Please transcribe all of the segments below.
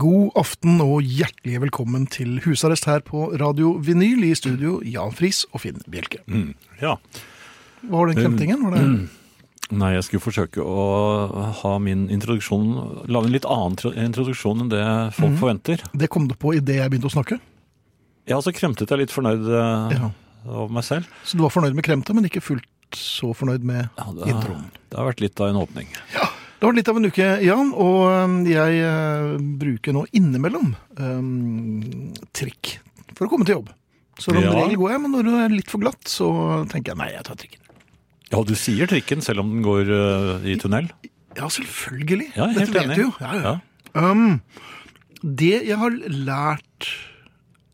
God aften og hjertelig velkommen til husarrest her på Radio Vinyl i studio Jan Friis og Finn Bjelke. Ja. Hva var den kremtingen? Var det? Nei, jeg skulle forsøke å ha min introduksjon Lage en litt annen introduksjon enn det folk forventer. Det kom du på idet jeg begynte å snakke? Ja, så kremtet jeg litt fornøyd eh, Ja. over meg selv. Så du var fornøyd med kremtet, men ikke fullt så fornøyd med Ja, det, introen? det har vært litt av en åpning. Det var litt av en uke, Jan, og jeg øh, bruker nå innimellom um, trikk for å komme til jobb. Så om Ja. regel går jeg, men når det er litt for glatt, så tenker jeg nei, jeg tar trikken. Ja, du sier trikken selv om den går uh, i tunnel. Ja, selvfølgelig. Ja, helt Dette vet du jo. Ja, ja. Um, det jeg har lært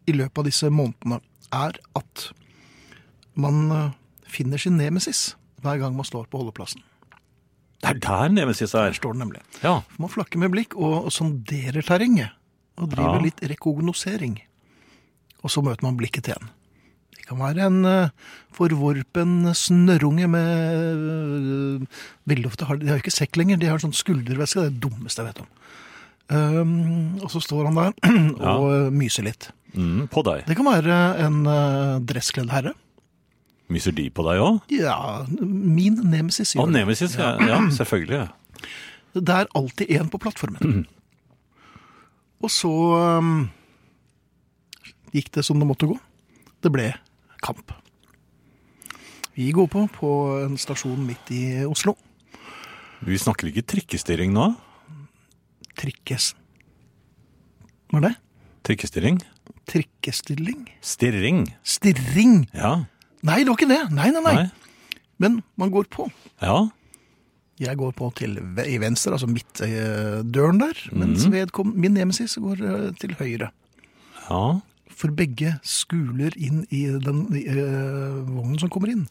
i løpet av disse månedene, er at man uh, finner sin nemesis hver gang man står på holdeplassen. Det er der Nemesis Der er. står den nemlig. Ja. Man flakker med blikk og, og sonderer terrenget. Og driver Ja. litt rekognosering. Og så møter man blikket til en. Det kan være en uh, forvorpen snørrunge med uh, Veldig ofte har de, har jo ikke sekk lenger, de har sånn skulderveske. Det er det dummeste jeg vet om. Um, og så står han der og ja. myser litt. Mm, på deg. Det kan være en uh, dresskledd herre. Myser de på deg òg? Ja, min nemesis Å. Nemesis, ja. ja selvfølgelig. Det er alltid en på plattformen. Og så um, gikk det som det måtte gå. Det ble kamp. Vi går på på en stasjon midt i Oslo. Vi snakker ikke trikkestyring nå? Trikkes... Hva er det? Trikkestyring. Trikkestilling? Stirring. Stirring? Ja. Nei, det var ikke det. Nei, nei, nei. Nei. Men man går på. Ja. Jeg går på til ve- i venstre, altså midtdøren der, mens vedkom, min nemesis går eh, til høyre. Ja. For begge skuler inn i den eh, vognen som kommer inn.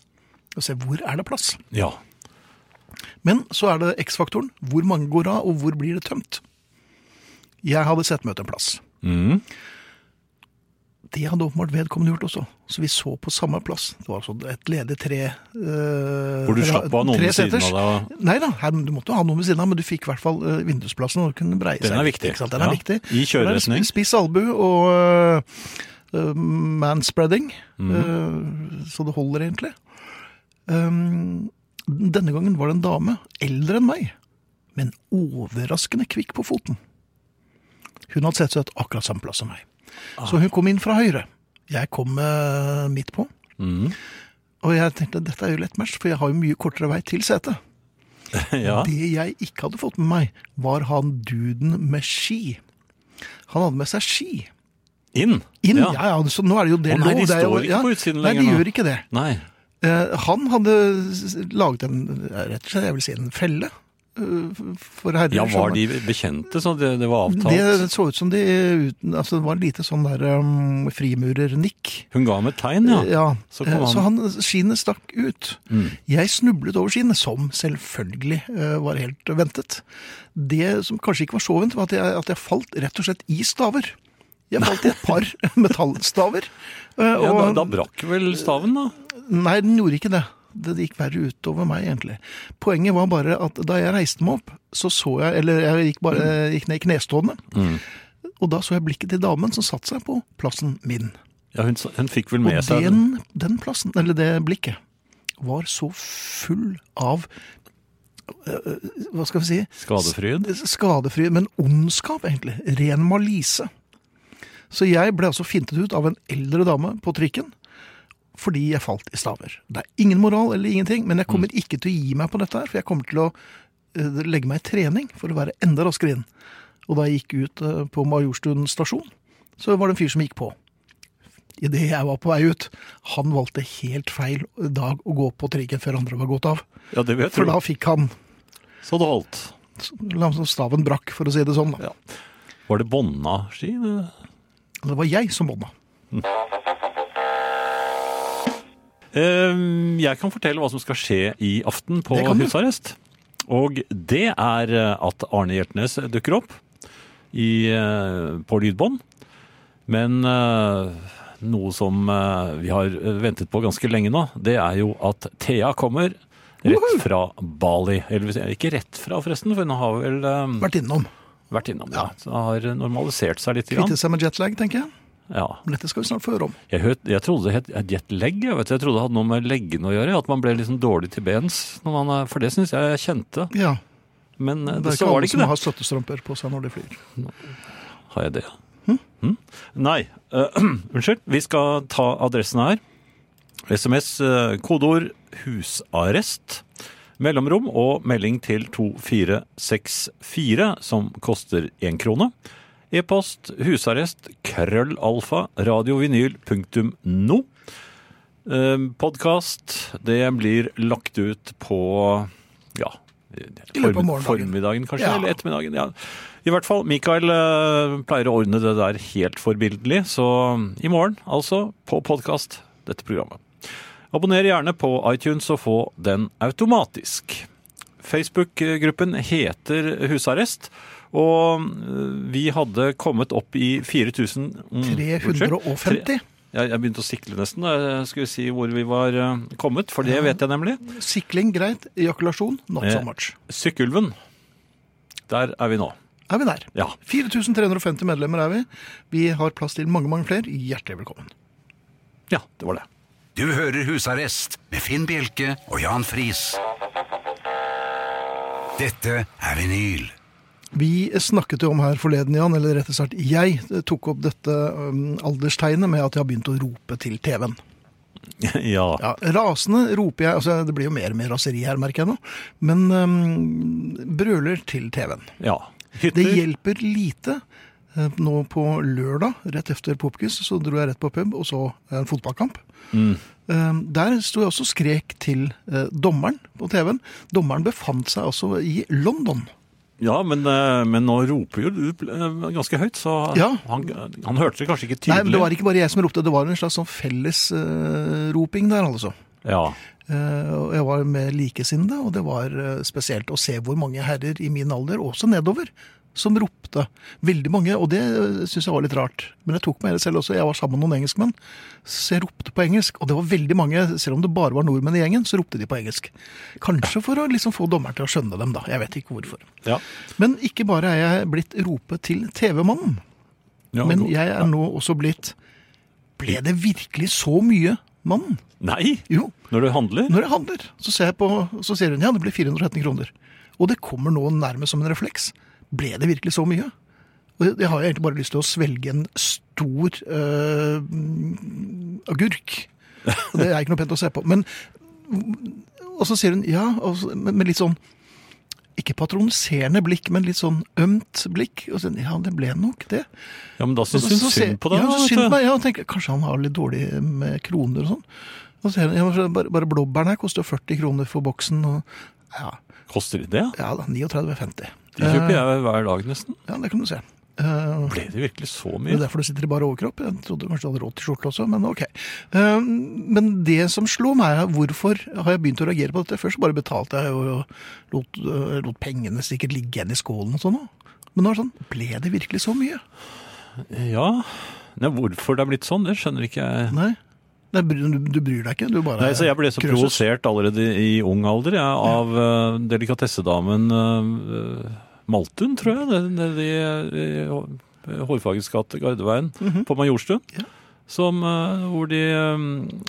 Og ser hvor er det plass. Ja. Men så er det X-faktoren. Hvor mange går av, og hvor blir det tømt? Jeg hadde sett meg ut en plass. Mm. Det hadde åpenbart vedkommende gjort også. Så vi så på samme plass. Det var altså et ledig tre eh, Hvor du slapp slapp av noen ved siden av deg. Nei da, her, du måtte jo ha noen ved siden av, men du fikk i hvert fall eh, vindusplassen. og kunne breie Den er viktig. ikke sant? Den er viktig. I kjøreretning. Er Spiss albu og eh, manspreading, Mm. Uh, så det holder egentlig. Um, denne gangen var det en dame, eldre enn meg, men overraskende kvikk på foten. Hun hadde sett seg ut akkurat samme plass som meg. Så hun kom inn fra høyre. Jeg kom eh, midt på. Mm. Og jeg tenkte dette er jo lett match, for jeg har jo mye kortere vei til setet. ja. Det jeg ikke hadde fått med meg, var han duden med ski. Han hadde med seg ski. Inn. Inn, ja, Ja. ja, så nå er det jo det nei, lov. de det er jo- står ikke på utsiden lenger. Nei, de nå. gjør ikke det. Nei. Eh, han hadde laget en, rett og slett, jeg vil si en felle for herrer. Ja, var de bekjente, så det, det var avtalt? Det så ut som de altså det var lite sånn der um, frimurernikk. Hun ga ham et tegn, ja. Eh, ja. Så kom han- så han, skinnet stakk ut. Mm. Jeg snublet over skinnet, som selvfølgelig uh, var helt ventet. Det som kanskje ikke var så ventet, var at jeg, at jeg falt rett og slett i staver. Jeg falt i et par metallstaver. Uh, ja da, da brakk vel staven, da? Nei, den gjorde ikke det. Det gikk verre utover meg, egentlig. Poenget var bare at da jeg reiste meg opp, så så jeg Eller jeg gikk, bare, gikk ned i knestående. Mm. Og da så jeg blikket til damen som satte seg på plassen min. Ja, hun, hun fikk vel Og med seg den, den plassen, eller det blikket, var så full av øh, Hva skal vi si? skadefryd. Skadefryd, men ondskap, egentlig. Ren malise. Så jeg ble altså fintet ut av en eldre dame på trikken fordi jeg falt i staver. Det er ingen moral eller ingenting, men jeg kommer ikke til å gi meg på dette her, for jeg kommer til å eh, legge meg i trening for å være enda raskere inn. Og da jeg gikk ut eh, på Majorstuen stasjon, så var det en fyr som gikk på. Idet jeg var på vei ut, han valgte helt feil dag å gå på trikken før andre var gått av. Ja, det vet For du. da fikk han Så det holdt. Staven brakk, for å si det sånn. Da. Ja. Var det Bonna-ski? Det var jeg som bånda. Eh, Jeg kan fortelle hva som skal skje i aften på husarrest. Og det er eh, at Arne Hjertnes dukker opp i, eh, på lydbånd. Men eh, noe som vi har ventet på ganske lenge nå, det er jo at Thea kommer rett fra Bali. Eller ikke rett fra, forresten, for hun har vel Vært innom. vært innom. Ja. Så det har normalisert seg litt. Kvittet seg med jetlag, tenker jeg. Ja. Men dette skal vi snart få høre om. Jeg, hørt, jeg trodde det het jetlag. Jeg, vet, jeg trodde det hadde noe med leggene å gjøre. At man ble liksom dårlig til bens. Er- for det syns jeg jeg kjente. Ja, Men eh, Det det, er så ikke var alle det ikke som det. har støttestrømper på seg når de flyr. Har jeg det? Hm? Nei. uh, unnskyld. Vi skal ta adressen her. SMS, uh, kodeord 'husarrest'. Mellomrom og melding til 2464, som koster én krone. E-post husarrest krøllalfa radiovinyl.no. Eh, Podkast, det blir lagt ut på ja form- Formiddagen, kanskje? Ja. Eller ettermiddagen. ja. I hvert fall, Mikael eh, pleier å ordne det der helt forbilledlig, så i morgen, altså, på podkast, dette programmet. Abonner gjerne på iTunes og få den automatisk. Facebook-gruppen heter Husarrest, og øh, vi hadde kommet opp i 4000 mm, 350. Jeg, jeg begynte å sikle nesten da jeg skulle si hvor vi var øh, kommet, for det vet jeg nemlig. Sikling, greit. Ejakulasjon, not so Eh. much. Sykkylven. Der er vi nå. Er vi der? Ja. 4350 medlemmer er vi. Vi har plass til mange, mange flere. Hjertelig velkommen. Ja, det var det. Du hører Husarrest med Finn Bjelke og Jan Friis. Dette er vinyl. Vi snakket jo om her forleden, Jan, eller rett og slett jeg tok opp dette um, alderstegnet med at jeg har begynt å rope til TV-en. ja. Ja, rasende roper jeg, altså det blir jo mer og mer raseri her, merker jeg nå, men um, brøler til TV-en. ja. Det hjelper lite. Eh, Nå på lørdag, rett efter Popkus, så dro jeg rett på pub og så en fotballkamp. Mm. Eh, Der sto jeg også og skrek til eh, dommeren på TV-en. Dommeren befant seg altså i London. Ja, men, øh, men nå roper jo du øh, ganske høyt, så Ja. han, han hørte det kanskje ikke tydelig. Nei, men det var ikke bare jeg som ropte, det var en slags sånn fellesroping der, altså. Ja. Eh, jeg var med likesinnede, og det var eh, spesielt å se hvor mange herrer i min alder, også nedover, som ropte. Veldig mange, og det syns jeg var litt rart. Men jeg tok meg i det selv også, jeg var sammen med noen engelskmenn, så jeg ropte på engelsk. Og det var veldig mange, selv om det bare var nordmenn i gjengen, så ropte de på engelsk. Kanskje for å liksom få dommeren til å skjønne dem, da. Jeg vet ikke hvorfor. ja. Men ikke bare er jeg blitt ropet til TV-mannen, ja men jeg er nå også blitt Ble det virkelig så mye mannen? Nei! Jo, Når du handler? når jeg handler, så ser, jeg på, så ser hun ja, det blir 413 kroner. Og det kommer nå nærmest som en refleks. Ble det virkelig så mye? Og det, det har jeg egentlig bare lyst til å svelge en stor øh, agurk. Og det er ikke noe pent å se på. Men, og så sier hun ja, og med, litt sånn ikke patroniserende blikk, men litt sånn ømt blikk. Og så, ja, det ble nok det. Ja, men da Så- syns hun synd på deg. Ja, så synd meg. Ja, tenker, kanskje han har litt dårlig med kroner og sånn. Og så sier hun, ja, bare, bare blåbærene her koster 40 kroner for boksen. Og, ja, Koster det det? ja da, 39,50. De kjøper Eh, jeg hver dag nesten. Ja, det kan du se. Uh, Ble det virkelig så mye? det er derfor du sitter i bare overkropp. Jeg trodde kanskje du hadde råd til skjorte også, men ok. Uh, Men det som slo meg, er hvorfor har jeg begynt å reagere på dette? Først bare betalte jeg og lot, uh, lot pengene sikkert ligge igjen i skålen og sånn. Men nå er det sånn, ble det virkelig så mye? Ja. Nei, hvorfor det er blitt sånn, det skjønner ikke jeg. Nei. Du, du bryr deg ikke? Du bare Nei, så Jeg ble så krøses. provosert allerede i ung alder ja, av uh, delikatessedamen uh, Maltun, tror jeg. Det, det, de, i Hårfagets gate, Gardeveien, på Majorstuen. Ja. Som, uh, hvor de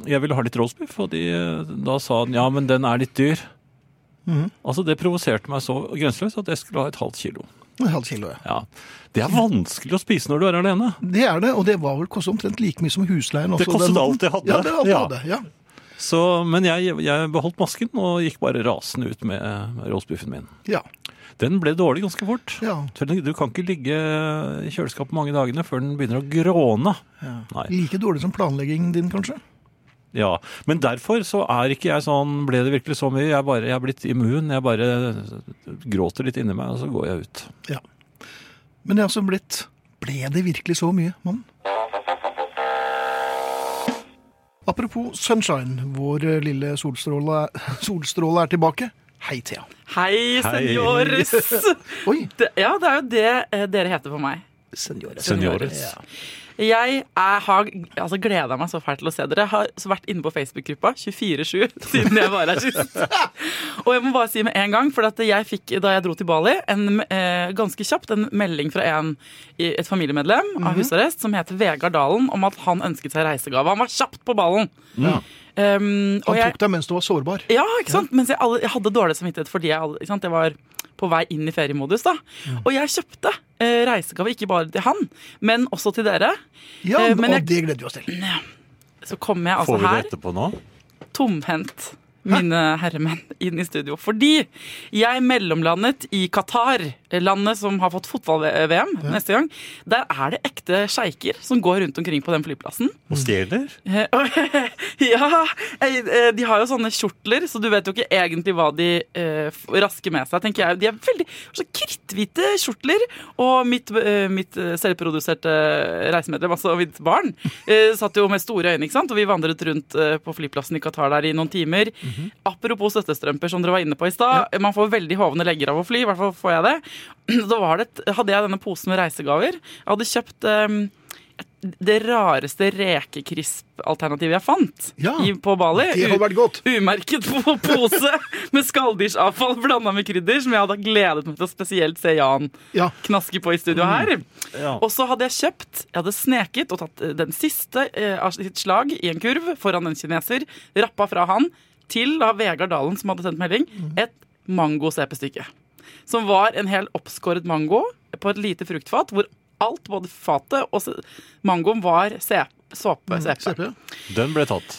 Jeg ville ha litt roastbiff, og de, da sa han ja, men den er litt dyr. Mhm. Altså, Det provoserte meg så grenseløst at jeg skulle ha et halvt kilo. En halv kilo, ja. Ja, Det er vanskelig å spise når du er alene. Det er det, og det var vel kostet omtrent like mye som husleien også. Det kostet alt jeg hadde. Ja, det alt Ja. hadde, ja. Så, men jeg, jeg beholdt masken og gikk bare rasende ut med, med roastbiffen min. Ja, Den ble dårlig ganske fort. ja. Du kan ikke ligge i kjøleskapet mange dagene før den begynner å gråne. ja. Like dårlig som planleggingen din, kanskje? Ja, men derfor så er ikke jeg sånn Ble det virkelig så mye? Jeg, bare, jeg er blitt immun. Jeg bare gråter litt inni meg, og så går jeg ut. Ja. Men det er altså blitt Ble det virkelig så mye, mann? Apropos sunshine, vår lille solstråle, solstråle er tilbake. Hei, Thea. Hei, senores! Oi, Det, ja, det er jo det eh, dere heter for meg. senores. Senores. Ja. Jeg er, har altså, gleda meg så fælt til å se dere. Jeg har vært inne på Facebook-gruppa 24-7 siden jeg var her sist. Og jeg må bare si med en gang, for at jeg fikk da jeg dro til Bali, en, eh, ganske kjapt en melding fra en, et familiemedlem av husarrest som heter Vegard Dalen, om at han ønsket seg reisegave. Han var kjapt på ballen. Ja. Um, og Han jeg, tok deg mens du var sårbar. ja, ikke sant? Mens jeg, alle, jeg hadde dårlig samvittighet fordi jeg, ikke sant? jeg var på vei inn i feriemodus. da. Og jeg kjøpte eh, reisegave ikke bare til han, men også til dere. Ja, Eh, men og jeg- det gleder vi oss til. Så kommer jeg altså Får vi det her etterpå nå? tomhendt, mine herremenn, inn i studio. Fordi jeg mellomlandet i Qatar, landet som har fått fotball-VM neste gang. Der er det ekte sjeiker som går rundt omkring på den flyplassen. Og stjeler? Eh, ja, eh, de har jo sånne kjortler, så du vet jo ikke egentlig hva de eh, rasker med seg, tenker jeg. De er veldig så kritthvite kjortler, og mitt, eh, mitt eh, selvproduserte reisemedlem, altså mitt barn, eh, satt jo med store øyne, ikke sant? Og vi vandret rundt eh, på flyplassen i Qatar der i noen timer. Apropos støttestrømper, som dere var inne på i stad. Man får veldig hovne legger av å fly, i hvert fall får jeg det. Da var det, hadde jeg denne posen med reisegaver. Jeg hadde kjøpt um, det rareste rekekrisp-alternativet jeg fant Ja, i, på Bali. Det hadde vært godt. Umerket på pose med skalldyrsavfall blanda med krydder, som jeg hadde gledet meg til å spesielt se Jan Ja. knaske på i studio her. Ja. Og så hadde jeg kjøpt, jeg hadde sneket og tatt eh, den siste eh, av sitt slag i en kurv foran en kineser, rappa fra han til da Vegard Dalen, som hadde sendt melding, et mango-CP-stykke. Som var en hel oppskåret mango på et lite fruktfat, hvor alt, både fatet og mangoen, var såpe. CP. CP. Den ble tatt.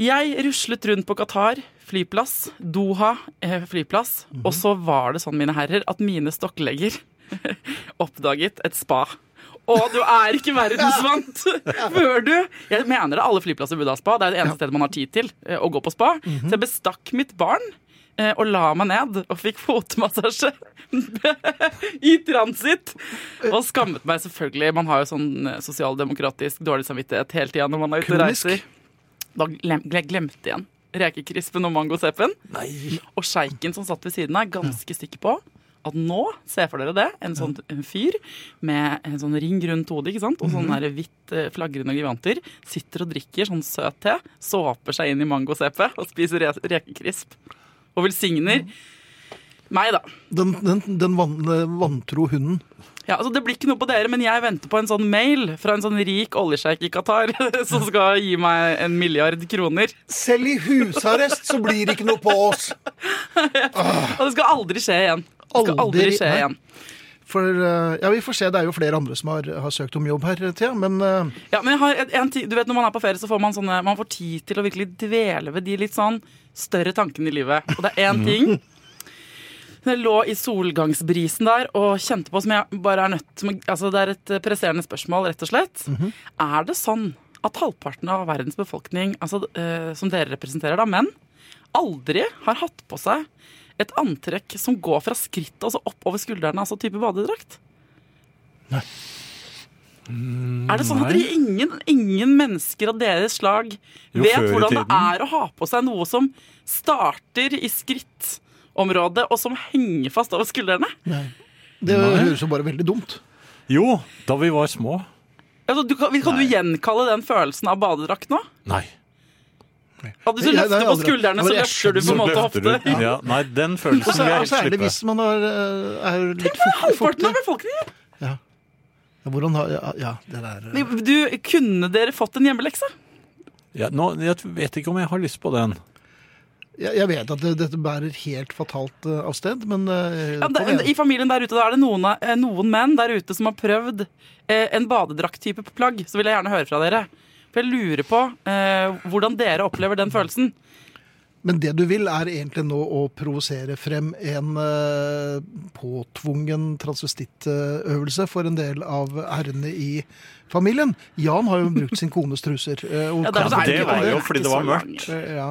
Jeg ruslet rundt på Qatar flyplass, Doha eh, flyplass, og så var det sånn, mine herrer, at mine stokklegger oppdaget et spa. Og du er ikke verdensvant før du Jeg mener det, alle flyplasser burde ha spa. Det er det eneste stedet man har tid til eh, å gå på spa. Så jeg bestakk mitt barn eh, og la meg ned og fikk fotmassasje i transit. Og skammet meg selvfølgelig. Man har jo sånn eh, sosialdemokratisk dårlig samvittighet hele tida når man er ute og reiser. Da glem, gle- glemte igjen rekekrispen og mangosepen. Og sjeiken som satt ved siden av, ganske sikker på at nå, se for dere det, en sånn en fyr med en sånn ring rundt hodet ikke sant? og sånn der hvitt eh, flagrende givanter, sitter og drikker sånn søt te, såper seg inn i mangosepe og spiser re rekekrisp. Og velsigner meg, da. Den, den, den van, vantro hunden. Ja, altså Det blir ikke noe på dere, men jeg venter på en sånn mail fra en sånn rik oljesjeik i Qatar som skal gi meg en milliard kroner. Selv i husarrest så blir det ikke noe på oss. Og det skal aldri skje igjen. Det skal aldri Aldri, skje igjen. For eh, ja, vi får se. Det er jo flere andre som har, har søkt om jobb her, Thea. Men eh, Ja, men har en, du vet Når man er på ferie, så får man, sånne, man får tid til å virkelig dvele ved de litt sånn større tankene i livet. Og det er én ting Jeg lå i solgangsbrisen der og kjente på som jeg bare er nødt til altså Det er et presserende spørsmål, rett og slett. Er det sånn at halvparten av verdens befolkning, altså, eh, som dere representerer, da, menn, aldri har hatt på seg et antrekk som går fra skrittet altså oppover skuldrene, altså type badedrakt? Nei. Er det sånn at ingen, ingen mennesker av deres slag Jo, vet hvordan det er å ha på seg noe som starter i skrittområdet, og som henger fast over skuldrene? det høres jo bare veldig dumt. Jo, da vi var små. Altså, du, kan kan du gjenkalle den følelsen av badedrakt nå? Nei. At hvis du løfter er på skuldrene, så løfter du på en måte hofte. Ja, nei, den følelsen vil jeg slippe det hvis man er, eh, er litt Halvparten av befolkningen! Ja. Ja, Hvordan har Ja, ja det der eh, Du, kunne dere fått en hjemmelekse? Ja, nå, jeg vet ikke om jeg har lyst på den. jeg, jeg vet at det, dette bærer helt fatalt eh, av sted, men Ja, det. I familien der ute da er det noen, noen menn der ute som har prøvd en badedrakttype plagg. Så vil jeg gjerne høre fra dere. For jeg lurer på eh, hvordan dere opplever den følelsen. Men det du vil, er egentlig nå å provosere frem en eh, påtvungen transvestittøvelse for en del av herrene i familien. Jan har jo brukt sin kones truser. eh, og Ja, det er det var jo fordi det var mørkt. Ja.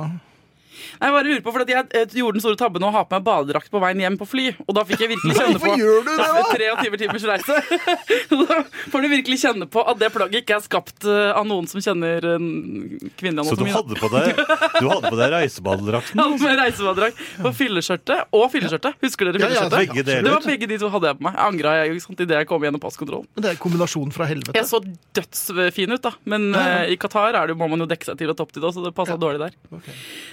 Nei, Jeg bare lurer på, for at jeg eh, gjorde den store tabben å ha på meg badedrakt på veien hjem på fly. Og da fikk jeg virkelig kjenne på gjør du det, da? 23 timers reise. da får du virkelig kjenne på at det plagget ikke er skapt eh, av noen som kjenner kvinnelig Så du hadde på deg, du hadde på deg reisebadedrakten? Hadde med reisebadedrakt på fylleskjørtet og fylleskjørtet. Husker dere Ja, ja, fylleskjørtet? begge deler. Det var begge de to hadde jeg på meg. Jeg angra jeg sant, idet jeg kom gjennom passkontrollen. Men det er kombinasjonen fra helvete. Jeg så dødsfin ut, da. Men Ja, ja. eh, i Qatar er det, må man jo dekke seg til og topp til, så det passa Ja. dårlig der. Ok.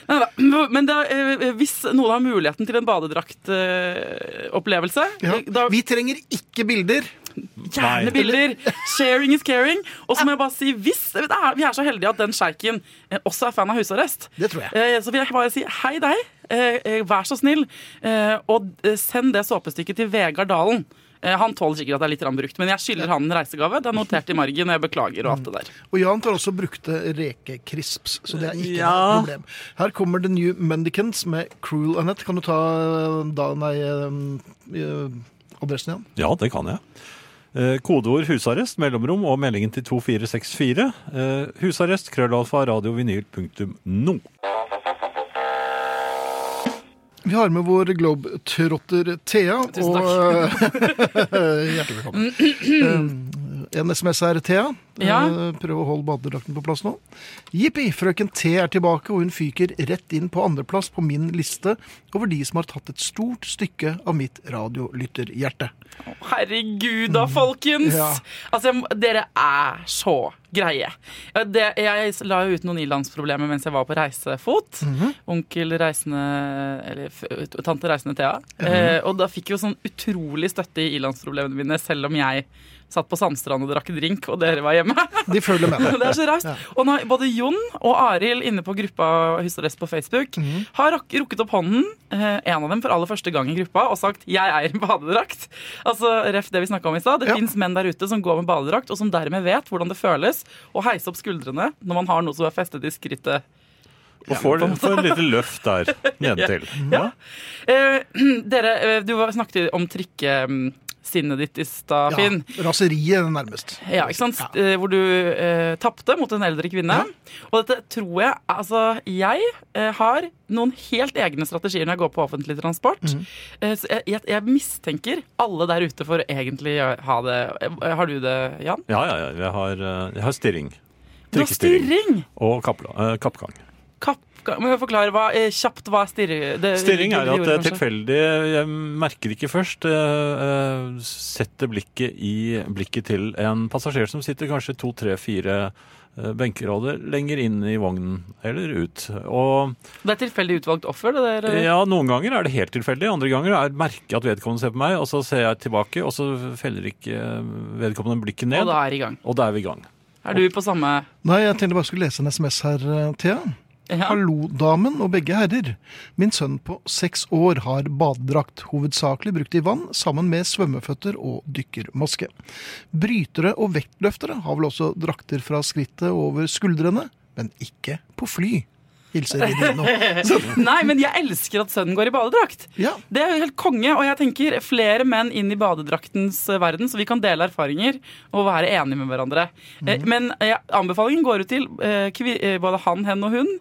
Neida. Men da, eh, hvis noen har muligheten til en badedraktopplevelse Ja. da Vi trenger ikke bilder. Gjerne bilder! Sharing is caring. Og så må jeg bare si, hvis det er, vi er så heldige at den sjeiken eh, også er fan av husarrest, Det tror jeg. eh, så vil jeg bare si hei deg, eh, eh, vær så snill, eh, og eh, send det såpestykket til Vegard Dalen. Eh, Han tåler sikkert at det er litt brukt, men jeg skylder han en reisegave. Det er notert i margen, og jeg beklager og alt det der. Og Jan tar også brukte rekekrisps, så det er ikke Ja. noe problem. Her kommer The New Mendicants med Cruel Annette. Kan du ta eh, da, nei, eh, adressen igjen? Ja, det kan jeg. Eh, Kodeord husarrest, mellomrom og meldingen til 2464. Eh, husarrest, krøllalfa, radiovinyl.no. Vi har med vår globetrotter Thea. Tusen og, eh, Hjertelig velkommen. Eh, En SMS her, Thea. Ja. Eh, Prøv å holde badedrakten på plass nå. Jippi, frøken T er tilbake, og hun fyker rett inn på andreplass på min liste over de som har tatt et stort stykke av mitt radiolytterhjerte. Herregud da, folkens! Ja. Altså, dere er så greie. Det, jeg la jo ut noen ilandsproblemer mens jeg var på reisefot. Onkel reisende Eller tante reisende Thea. eh, og da fikk jeg jo sånn utrolig støtte i ilandsproblemene mine, selv om jeg satt på Sandstrand og drakk drink, og dere var hjemme. De følger med det er så raust. Og nå, både Jon og Arild inne på gruppa Husarrest på Facebook har rak- rukket opp hånden, eh, en av dem for aller første gang i gruppa, og sagt 'jeg eier en badedrakt'. Altså, Ref det vi snakka om i stad. Det Ja. fins menn der ute som går med badedrakt, og som dermed vet hvordan det føles å heise opp skuldrene når man har noe som er festet i skrittet. Og får, får et lite løft der nedentil. Ja. Eh, dere, eh, du var- snakket om trikkesinnet ditt i stad, Ja, Finn. raseriet nærmest. Ja, ikke sant? Ja. Hvor du eh, tapte mot en eldre kvinne. Og dette tror jeg Altså, jeg eh, har noen helt egne strategier når jeg går på offentlig transport. Eh, så jeg, jeg, jeg mistenker alle der ute for å egentlig ha det eh, Har du det, Jan? Ja, ja, ja. Jeg har, eh, jeg har stirring. Trikkestirring. Og eh, kappgang. Kapp, må jeg forklare hva, eh, kjapt hva er stirring? Det- Stirring er at det er tilfeldig. Jeg merker ikke først. eh, eh, Setter blikket i blikket til en passasjer som sitter kanskje to, tre, fire benkeråder lenger inn i vognen eller ut. Og Det er tilfeldig utvalgt offer? Det der, ja, noen ganger er det helt tilfeldig, andre ganger er merker jeg at vedkommende ser på meg, og så ser jeg tilbake, og så feller ikke vedkommende blikket ned, Og da er i gang. og da er vi i gang. Er du på samme Nei, jeg tenkte bare skulle lese en SMS her, Thea. Ja. Hallo, damen og begge herrer. Min sønn på seks år har badedrakt, hovedsakelig brukt i vann, sammen med svømmeføtter og dykkermaske. Brytere og vektløftere har vel også drakter fra skrittet over skuldrene, men ikke på fly. Hilser Ridino. Nei, men jeg elsker at sønnen går i badedrakt. Ja, Det er jo helt konge, og jeg tenker flere menn inn i badedraktens eh, verden, så vi kan dele erfaringer og være enige med hverandre. Eh, Men eh, anbefalingen går ut til eh, både han, hen og hun.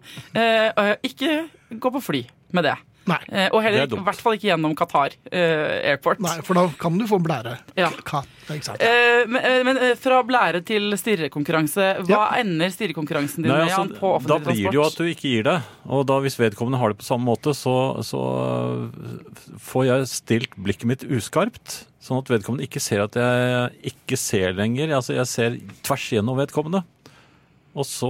Ikke gå på fly med det. Nei. Eh, Og Det heller er dumt. i hvert fall ikke gjennom Qatar eh, airport. nei, for da kan du få blære. Ja. Katt. Eh, Men, eh, men eh, fra blære til stirrekonkurranse, hva ender stirrekonkurransen din Nei, med, Jan, altså, da blir det jo at du ikke gir deg. Og da hvis vedkommende har det på samme måte, så, så får jeg stilt blikket mitt uskarpt. Sånn at vedkommende ikke ser at jeg ikke ser lenger. Altså jeg ser tvers gjennom vedkommende. Og så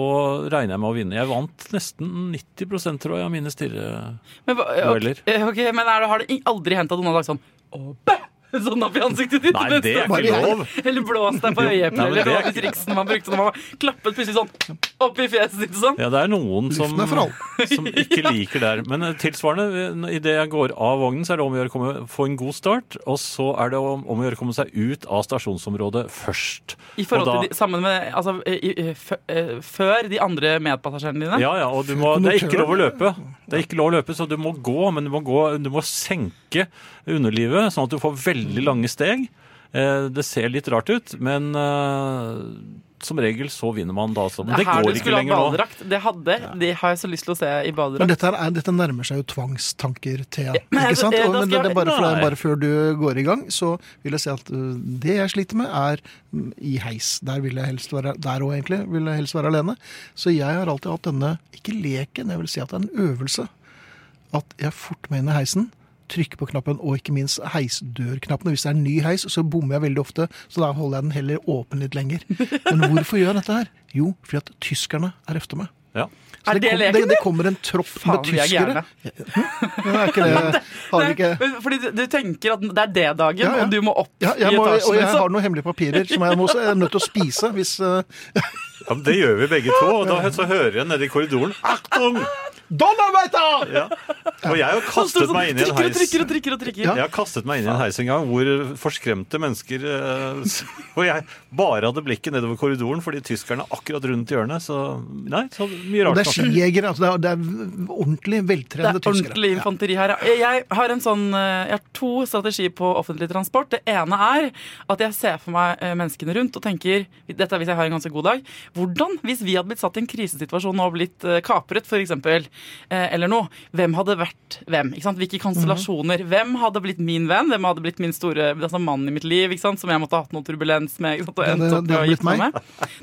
regner jeg med å vinne. Jeg vant nesten 90 tror jeg av mine stirredueller. Men, hva- ok, men er det, har det aldri hendt at noen har sagt sånn «Å, bæ!» Sånn opp i ansiktet ditt? Nei, det er ikke lov! Eller blåst deg på øyeeplet, eller det var de triksene man brukte når man klappet plutselig sånn. opp i fjeset ditt sånn. Ja, det er noen som, er som ikke liker det her. Men eh, tilsvarende, idet jeg går av vognen, så er det om å gjøre å komme, få en god start. Og så er det om, om å gjøre å komme seg ut av stasjonsområdet først. I forhold da- til de, sammen med Altså i, i, f, eh, før de andre medpassasjerene dine. Ja, ja, og du må, det er ikke lov å løpe. Det er ikke lov å løpe, så du må gå, men du må, gå, du må senke underlivet, sånn at du får veldig lange steg. Eh, Det ser litt rart ut, men eh, som regel så vinner man da. Så. Men Det det går ikke lenger nå. badedrakt. Det hadde, det har jeg så lyst til å se i Men dette, er, dette nærmer seg jo tvangstanker, Thea. men ikke sant? eh, Og, men det, det er bare, for, bare før du går i gang, så vil jeg si at uh, det jeg sliter med, er mm, i heis. Der vil jeg helst være der òg, egentlig. Vil jeg helst være alene. Så jeg har alltid hatt denne, ikke leken, jeg vil si at det er en øvelse. At jeg fort med inn i heisen, trykker på knappen, og ikke minst heisdørknappene. Hvis det er en ny heis, så bommer jeg veldig ofte, så da holder jeg den heller åpen litt lenger. Men hvorfor gjør jeg dette her? Jo, fordi at tyskerne er efter meg. Ja. Så Er det kom, leken, det, det kommer en tropp Faen, med er tyskere. Ja, er ikke det, har ikke Fordi du, du tenker at det er det dagen, Ja, ja. og du må opp ja, jeg i må, etasjen. og jeg liksom. har noen hemmelige papirer som jeg må jeg er nødt til å spise hvis uh, Ja, men det gjør vi begge to, og da så hører jeg nede i korridoren Achtung! Donnerweiter! Ja. Og jeg har kastet sånn, meg inn i en heis. trykker og trykker. og trykker. Jeg har kastet meg inn i en heis en gang hvor forskremte mennesker eh, Og jeg bare hadde blikket nedover korridoren fordi tyskerne er akkurat rundt hjørnet. Så nei, så mye Og rart. det er skijegere. Altså det, er, det er ordentlig Det er tyskere. ordentlig infanteri her. Jeg har, en sånn, eh, jeg har to strategier på offentlig transport. Det ene er at jeg ser for meg eh, menneskene rundt og tenker Dette er hvis jeg har en ganske god dag. Hvordan, hvis vi hadde blitt satt i en krisesituasjon og blitt kapret, f.eks., eller noe, hvem hadde vært hvem? Ikke sant? Hvilke konstellasjoner? Hvem hadde blitt min venn? Hvem hadde blitt min store altså mannen i mitt liv, ikke sant? som jeg måtte ha hatt noe turbulens med? Ikke sant? Og det- endt opp det med å hadde gifte meg med?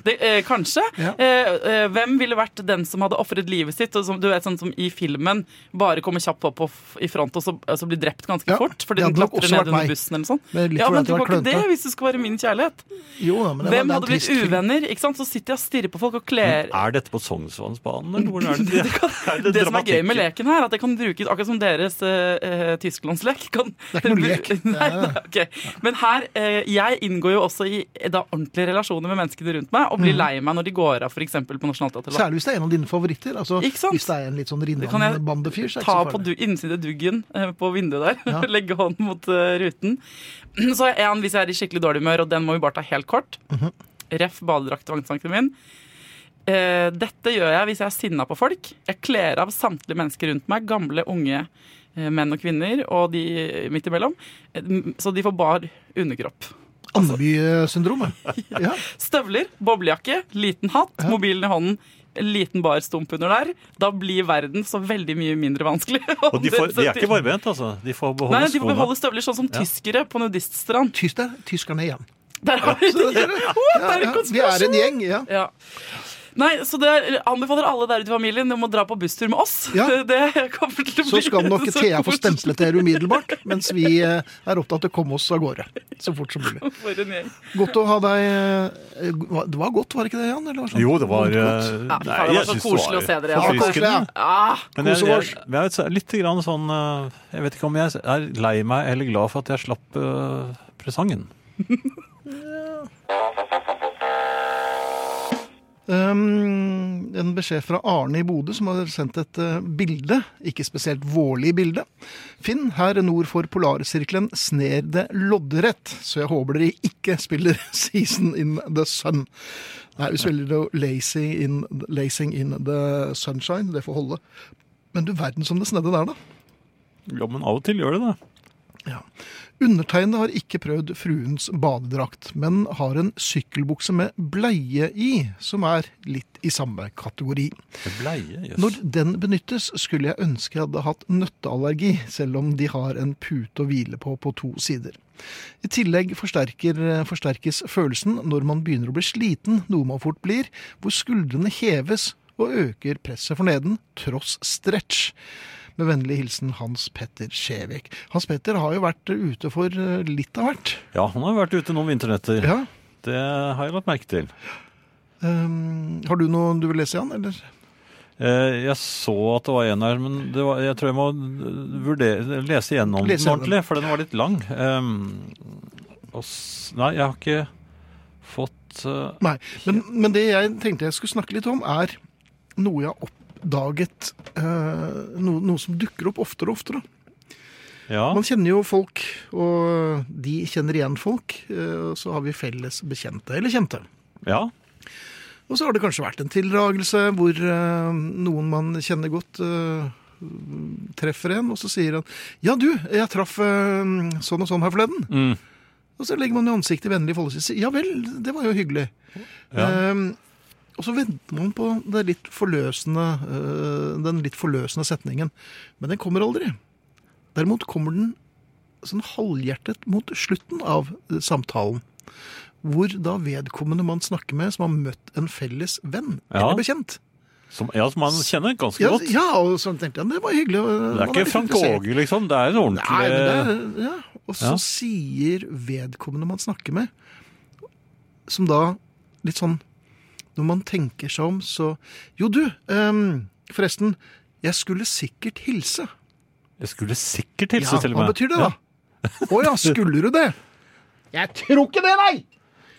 Det, eh, kanskje. Ja. Eh, eh, hvem ville vært den som hadde ofret livet sitt, og som du vet, sånn som i filmen bare kommer kjapt opp f- i front og så, og så blir drept ganske Ja, fort fordi det den klatrer ned under bussen eller sånn? Ja, men du det kan var ikke det hvis det skal være min kjærlighet. Jo, men det var- Hvem det hadde blitt uvenner? ikke sant? Så sitter jeg og stirrer på folk og kler Er dette på Sognsvannsbanen, eller hvor er det? det, er det, det som er gøy med leken her, at det kan brukes akkurat som deres uh, Tysklandslek. Kan, Det er ikke noe lek. Nei, nei, okay. Men her, uh, jeg inngår jo også i da, ordentlige relasjoner med menneskene rundt meg, og Mhm. blir lei meg når de går av f.eks. på Nationaltheatret. Særlig hvis det er en av dine favoritter. Altså, Ikke sant? Hvis det er en litt sånn rinnende Rinnan-bandefyr, så er det Ta ikke så på farlig. du, innside duggen uh, på vinduet der. Ja. Legge hånden mot ruten. Så er en hvis jeg er i skikkelig dårlig humør, og den må vi bare ta helt kort. Mhm. Ref badedrakt tvangstanken min. Eh, dette gjør jeg hvis jeg er sinna på folk. Jeg kler av samtlige mennesker rundt meg. Gamle, unge eh, menn og kvinner, og de midt imellom. Eh, Så de får bar underkropp. Andeby-syndromet. Ja. Støvler, boblejakke, liten hatt, mobilen i hånden. En liten barstump under der. Da blir verden så veldig mye mindre vanskelig. Og de, får, de er ikke barbent, altså. De får beholde Nei, de får beholde støvler sånn som tyskere på nudiststrand. Tysk tyskerne igjen. Der har vi det! Ja, er ja, vi er en gjeng, ja. Ja. Nei, så det er- anbefaler alle der ute i familien om å dra på busstur med oss. Ja. Det kommer til å Så skal nok Thea få stemplet dere umiddelbart, mens vi eh, er opptatt av å komme oss av gårde så fort som mulig. For en gjeng. Godt å ha deg eh, Det var godt, var det ikke det, Jan? Eller var det sånn? Jo, det var eh, godt? Ja, Nei, det var så koselig å se dere, Ja, koselig, ja. Ah, Men jeg, jeg, jeg, er litt grann sånn eh, Jeg vet ikke om jeg er lei meg eller glad for at jeg slapp uh, presangen. Um, en beskjed fra Arne i Bodø, som har sendt et uh, bilde. Ikke spesielt vårlig bilde. Finn, her nord for polarsirkelen sner det loddrett, så jeg håper dere ikke spiller Season in the Sun. Nei, vi spiller jo lazy in, Lacing in the Sunshine. Det får holde. Men du verden som det snedde der, da. Ja, men av og til gjør det det. Ja. Undertegnede har ikke prøvd fruens badedrakt, men har en sykkelbukse med bleie i, som er litt i samme kategori. Bleie, yes. Når den benyttes, skulle jeg ønske jeg hadde hatt nøtteallergi, selv om de har en pute å hvile på på to sider. I tillegg forsterkes følelsen når man begynner å bli sliten, noe man fort blir, hvor skuldrene heves og øker presset for neden, tross stretch. Med vennlig hilsen Hans Petter Skjevik. Hans Petter har jo vært ute for eh, litt av hvert. Ja, han har vært ute noen vinternetter. Ja. Det har jeg lagt merke til. Um, har du noe du vil lese, Jan? Eller? Eh, Jeg så at det var en her, men det var, jeg tror jeg må vurdere, lese gjennom Lese den ordentlig, for den var litt lang. Um, og, nei, jeg har ikke fått uh, Nei, men, men det jeg tenkte jeg skulle snakke litt om, er noe jeg har oppdaget eh, noe, noe som dukker opp oftere og oftere. Ja. Man kjenner jo folk, og de kjenner igjen folk. eh, Og så har vi felles bekjente eller kjente. ja. Og så har det kanskje vært en tildragelse hvor eh, noen man kjenner godt, eh, treffer en, og så sier han 'Ja, du, jeg traff eh, sånn og sånn her forleden'. Mm. Og så legger man i ansiktet vennlig forhold og sier 'Ja vel, det var jo hyggelig'. Ja. Eh, og så venter man på det litt eh, den litt forløsende setningen. Men den kommer aldri. Derimot kommer den sånn halvhjertet mot slutten av eh, samtalen. Hvor da vedkommende man snakker med, som har møtt en felles venn Ja. eller bekjent. Som, ja, som man kjenner ganske Ja, godt. ja, og så tenkte jeg det var hyggelig. Det er ikke Frank Åge, liksom. Det er en ordentlig Nei, men det er, ja. Og så Ja. sier vedkommende man snakker med, som da litt sånn Når man tenker seg om, så Jo, du, um, forresten. Jeg skulle sikkert hilse. Jeg skulle sikkert hilse ja, til og Hva betyr det, da? Å ja, skulle du det? Jeg tror ikke det, nei!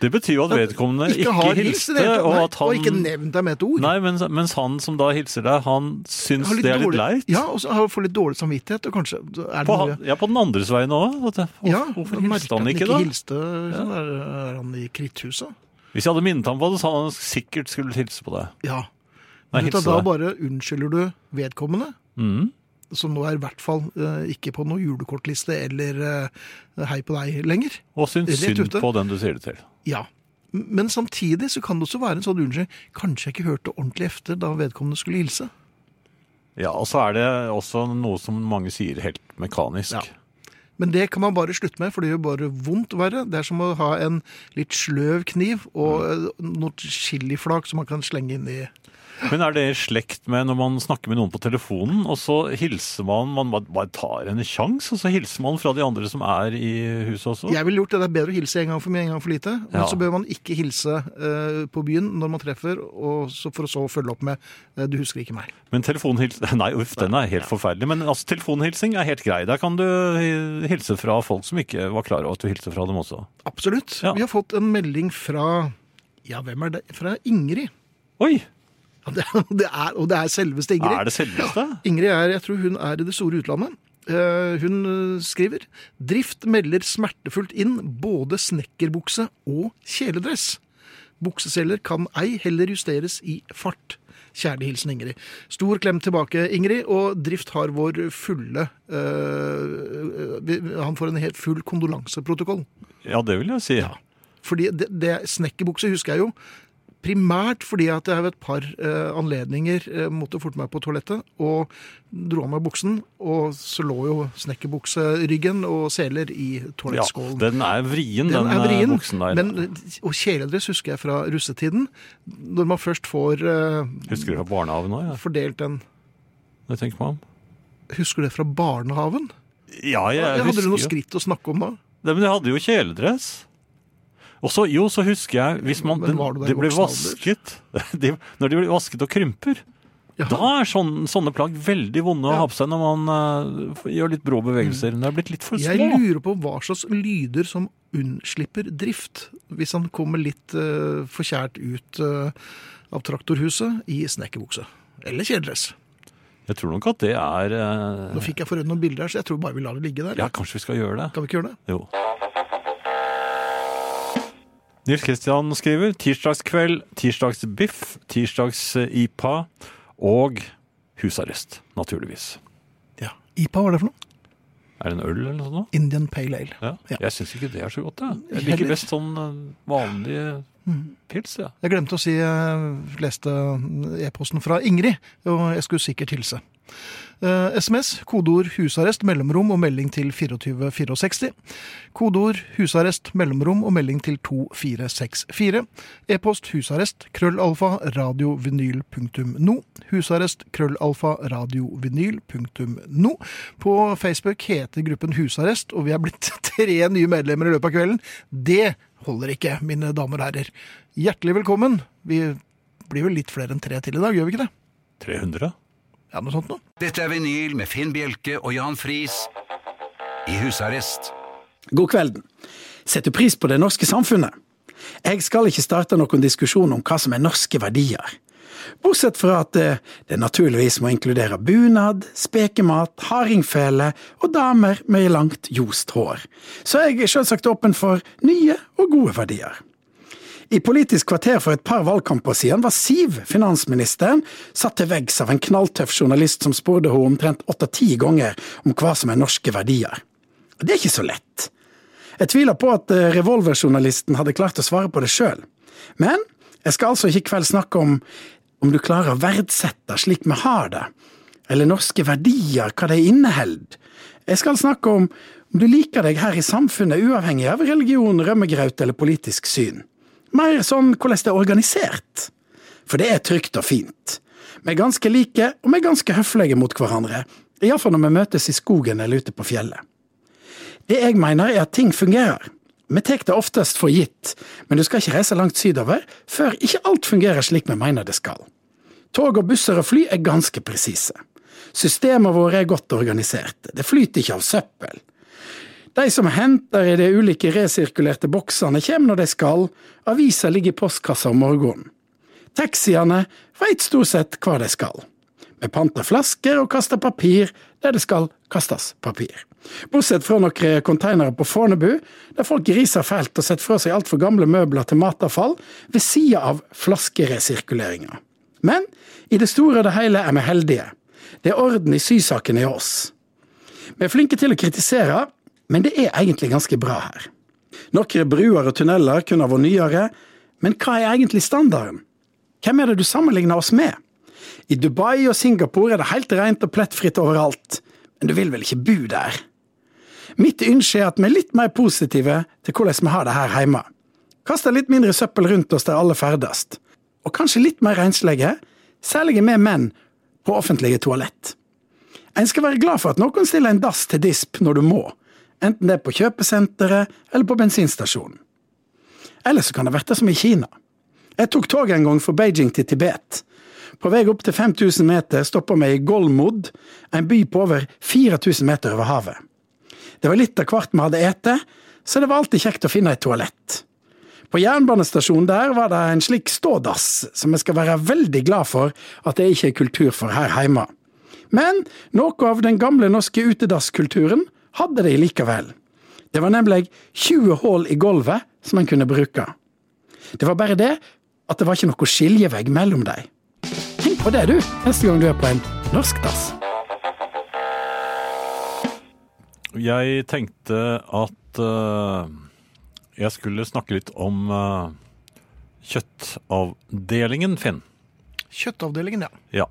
Det betyr jo at vedkommende ikke, Ikke hilste, det hele og at han og ikke nevnt deg med et ord. Nei, mens, mens han som da hilser deg, han syns det er litt leit. Ja, og så har- får litt dårlig samvittighet, og kanskje er det På, noe ja, på den andres vegne òg. Hvorfor ja, hilste han ikke, da? hilste, sånn, er, er han i kritthuset? Hvis jeg hadde minnet ham på det, så hadde han sikkert skulle hilse på deg. Ja. Men hilse da deg. bare unnskylder du vedkommende, Mm. som nå er i hvert fall eh, ikke på noen julekortliste eller eh, hei på deg lenger. Og syns Rett synd ute. på den du sier det til. Ja. M- Men samtidig så kan det også være en sånn unnskyld. Kanskje jeg ikke hørte ordentlig efter da vedkommende skulle hilse. Ja, og så er det også noe som mange sier helt mekanisk. Ja. Men det kan man bare slutte med, for det gjør bare vondt verre. Det er som å ha en litt sløv kniv og eh, noe chiliflak som man kan slenge inn i Men er det i slekt med når man snakker med noen på telefonen, og så hilser man Man bare- tar en sjanse, og så hilser man fra de andre som er i huset også? Jeg ville gjort det. Det er bedre å hilse en gang for mye, en gang for lite. Men Ja. så bør man ikke hilse uh, på byen når man treffer, og så for å så følge opp med uh, 'du husker ikke meg'. Men telefonhilsing Nei, uff, den er helt forferdelig. Men altså, telefonhilsing er helt grei. Der kan du hilse fra folk som ikke var klar over at du hilste fra dem også. Absolutt. Ja. Vi har fått en melding fra Ja, hvem er det? Fra Ingrid. Oi! Ja, Det, det er, og det er selveste Ingrid. Er det selveste? Ja, Ingrid er, jeg tror hun er i det store utlandet. Uh, hun eh, skriver Drift melder smertefullt inn både snekkerbukse og kjeledress. Bukseseler kan ei heller justeres i fart. Kjærlig hilsen Ingrid. Stor klem tilbake, Ingrid, og Drift har vår fulle uh, Han får en helt full kondolanseprotokoll. Ja, det vil jeg si. Ja. Fordi det, det snekkerbukse husker jeg jo. Primært fordi at jeg ved et par eh, anledninger eh, måtte forte meg på toalettet og dro av meg buksen, og så lå jo snekkerbukseryggen og seler i Ja, den er vrien, den, Den er eh, vrien, buksen der. men, og kjeledress husker jeg fra russetiden. Når man først får Husker du fra barnehagen òg? Ja. fordelt den Det tenker man om. Husker du det fra barnehagen? Ja, jeg, Hadde husker du noe skritt å snakke om da? Nei, men jeg hadde jo kjeledress. Og så, jo, så husker jeg hvis man, du det ble vasket de, Når de blir vasket og krymper, ja. da er sånne, sånne plagg veldig vonde å Ja. ha på seg når man uh, gjør litt brå bevegelser. Det er blitt litt for små. Jeg lurer på hva slags lyder som unnslipper drift, hvis han kommer litt uh, forkjært ut uh, av traktorhuset i snekkerbukse. Eller kjeledress. Jeg tror nok at det er eh, Nå fikk jeg for noen bilder her, så jeg tror bare vi lar det ligge der. Ja, kanskje vi skal gjøre det. Kan vi ikke gjøre det? Jo. Nils Kristian skriver tirsdagskveld, tirsdagsbiff, tirsdags-IPA og husarrest, naturligvis. Ja. IPA, hva er det for noe? Er det en øl eller noe sånt? Indian Pale Ale. Ja. Ja. Jeg syns ikke det er så godt. Jeg, jeg liker best sånn eh, vanlig pils. Ja. Jeg glemte å si jeg leste e-posten fra Ingrid, og jeg skulle sikkert hilse. Eh, SMS, kodeord 'husarrest', mellomrom og melding til 2464. Kodeord 'husarrest', mellomrom og melding til 2464. E-post 'husarrest', krøllalfa, radiovinyl.no. Husarrest, krøllalfa, radiovinyl.no. På Facebook heter gruppen Husarrest, og vi er blitt tre nye medlemmer i løpet av kvelden. Det holder ikke, mine damer og herrer. Hjertelig velkommen. Vi blir vel litt flere enn tre til i dag, gjør vi ikke det? 300? Ja, noe sånt noe. Dette er vinyl med Finn Bjelke og Jan Friis i husarrest. God kvelden. Setter pris på det norske samfunnet. Jeg skal ikke starte noen diskusjon om hva som er norske verdier. Bortsett fra at eh, det naturligvis må inkludere bunad, spekemat, hardingfele og damer med langt ljost hår. Så jeg er selvsagt åpen for nye og gode verdier. I Politisk kvarter for et par valgkamper siden var Siv, finansministeren, satt til veggs av en knalltøff journalist som spurte henne omtrent åtte-ti ganger om hva som er norske verdier. Det er ikke så lett. Jeg tviler på at eh, revolverjournalisten hadde klart å svare på det sjøl. Men jeg skal altså ikke i kveld snakke om om du klarer å verdsette slik vi har det, eller norske verdier, hva de inneholder. Jeg skal snakke om om du liker deg her i samfunnet uavhengig av religion, rømmegraut eller politisk syn. Mer sånn hvordan det er organisert. For det er trygt og fint. Vi er ganske like, og vi er ganske høflige mot hverandre. Iallfall når vi møtes i skogen eller ute på fjellet. Det jeg mener er at ting fungerer. Vi tar det oftest for gitt, men du skal ikke reise langt sydover før ikke alt fungerer slik vi mener det skal. Tog og busser og fly er ganske presise. Systemene våre er godt organiserte. Det flyter ikke av søppel. De som henter i de ulike resirkulerte boksene, kommer når de skal, avisa ligger i postkassa om morgenen. Taxiene veit stort sett hva de skal. Vi panter flasker og kaster papir der det skal kastes papir. Bortsett fra noen konteinere på Fornebu, der folk griser fælt og setter fra seg altfor gamle møbler til matavfall, ved sida av flaskeresirkuleringa. Men i det store og det hele er vi heldige. Det er orden i sysakene i oss. Vi er flinke til å kritisere, men det er egentlig ganske bra her. Noen bruer og tunneler kunne ha vært nyere, men hva er egentlig standarden? Hvem er det du sammenligner oss med? I Dubai og Singapore er det helt rent og plettfritt overalt, men du vil vel ikke bo der? Mitt ønske er at vi er litt mer positive til hvordan vi har det her hjemme. Kaster litt mindre søppel rundt oss der alle ferdes. Og kanskje litt mer renslige, særlig med menn, på offentlige toalett. En skal være glad for at noen stiller en dass til disp når du må, enten det er på kjøpesenteret eller på bensinstasjonen. Eller så kan det være som i Kina. Jeg tok toget en gang fra Beijing til Tibet. På vei opp til 5000 meter stoppa vi i Golmod, en by på over 4000 meter over havet. Det var litt av hvert vi hadde ete, så det var alltid kjekt å finne et toalett. På jernbanestasjonen der var det en slik stådass, som jeg skal være veldig glad for at det ikke er kultur for her hjemme. Men noe av den gamle norske utedasskulturen hadde de likevel. Det var nemlig 20 hull i gulvet som en kunne bruke. Det var bare det at det var ikke noe skiljevegg mellom dem. Tenk på det, du, neste gang du er på en norsk dass. Jeg tenkte at uh, jeg skulle snakke litt om uh, kjøttavdelingen, Finn. Kjøttavdelingen, ja. Ja.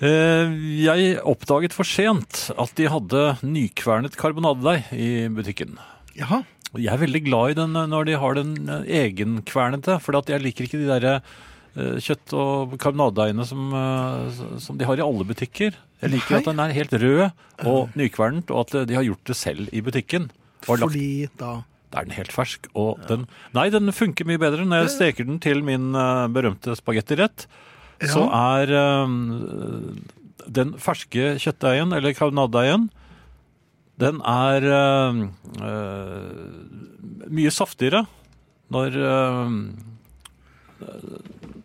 Eh, jeg oppdaget for sent at de hadde nykvernet karbonadedeig i butikken. Jaha. Jeg er veldig glad i den eh, når de har den eh, egenkvernete, for jeg liker ikke de der kjøtt- og karbonadedeigene som, som de har i alle butikker. Jeg liker Nei. at den er helt rød og nykvernet, og at de har gjort det selv i butikken. Fordi da da er den helt fersk. Og den, nei, den funker mye bedre når jeg steker den til min berømte spagettirett. Så er eh, den ferske kjøttdeigen, eller karbonadedeigen, den er eh, eh, mye saftigere når eh,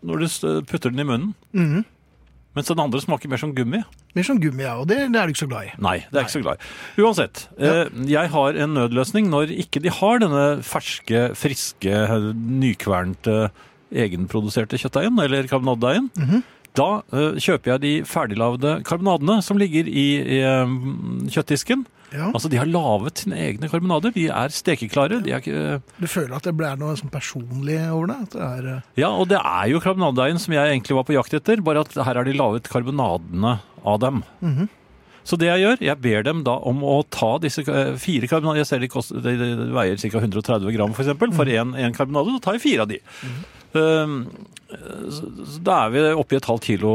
når du putter den i munnen. Mhm. Mens den andre smaker mer som gummi. Mer som gummi, ja. Og det, det er du ikke så glad i. Nei, det er Nei. ikke så glad i. Uansett, eh, jeg har en nødløsning når ikke de har denne ferske, friske, nykvernte, egenproduserte kjøttdeigen, eller karbonadedeigen. Da uh, kjøper jeg de ferdiglagde karbonadene som ligger i, i um, kjøttdisken. Ja. Altså, de har laget sine egne karbonader. De er stekeklare. De er uh, Du føler at det blir noe sånn personlig over det? Det er uh... Ja, og det er jo karbonadedeigen som jeg egentlig var på jakt etter, bare at her har de laget karbonadene av dem. Så det jeg gjør, jeg ber dem da om å ta disse fire karbonader, jeg ser de, koster, de, de veier ca. 130 gram for eksempel, for en, en karbonade, så tar jeg fire av de. Mm så da er vi oppe i et halvt kilo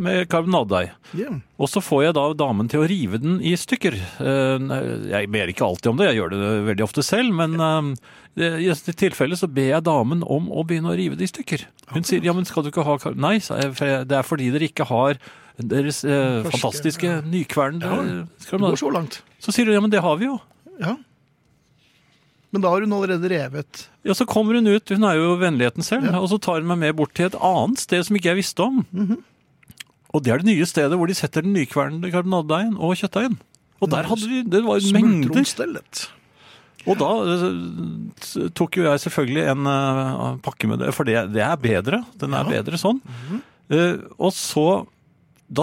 med karbonadedeig. Yeah. Og så får jeg da damen til å rive den i stykker. Eh, Jeg ber ikke alltid om det, jeg gjør det veldig ofte selv, men eh, i dette tilfellet så ber jeg damen om å begynne å rive det i stykker. Hun sier ja, men skal du ikke ha kar-» Nei, det er fordi dere ikke har deres eh, fantastiske nykvernede ja, Det går så langt. Så sier hun ja, men det har vi jo. Ja. Men da har hun allerede revet Ja, så kommer hun ut, hun er jo vennligheten selv, Ja. og så tar hun meg med bort til et annet sted som ikke jeg visste om. Og det er det nye stedet hvor de setter den nykvernede karbonadedeigen og kjøttdeigen. Og der hadde de, det var mengder. Og da eh, tok jo jeg selvfølgelig en eh, pakke med det, for det, det er bedre. Den er bedre sånn. Eh, og så,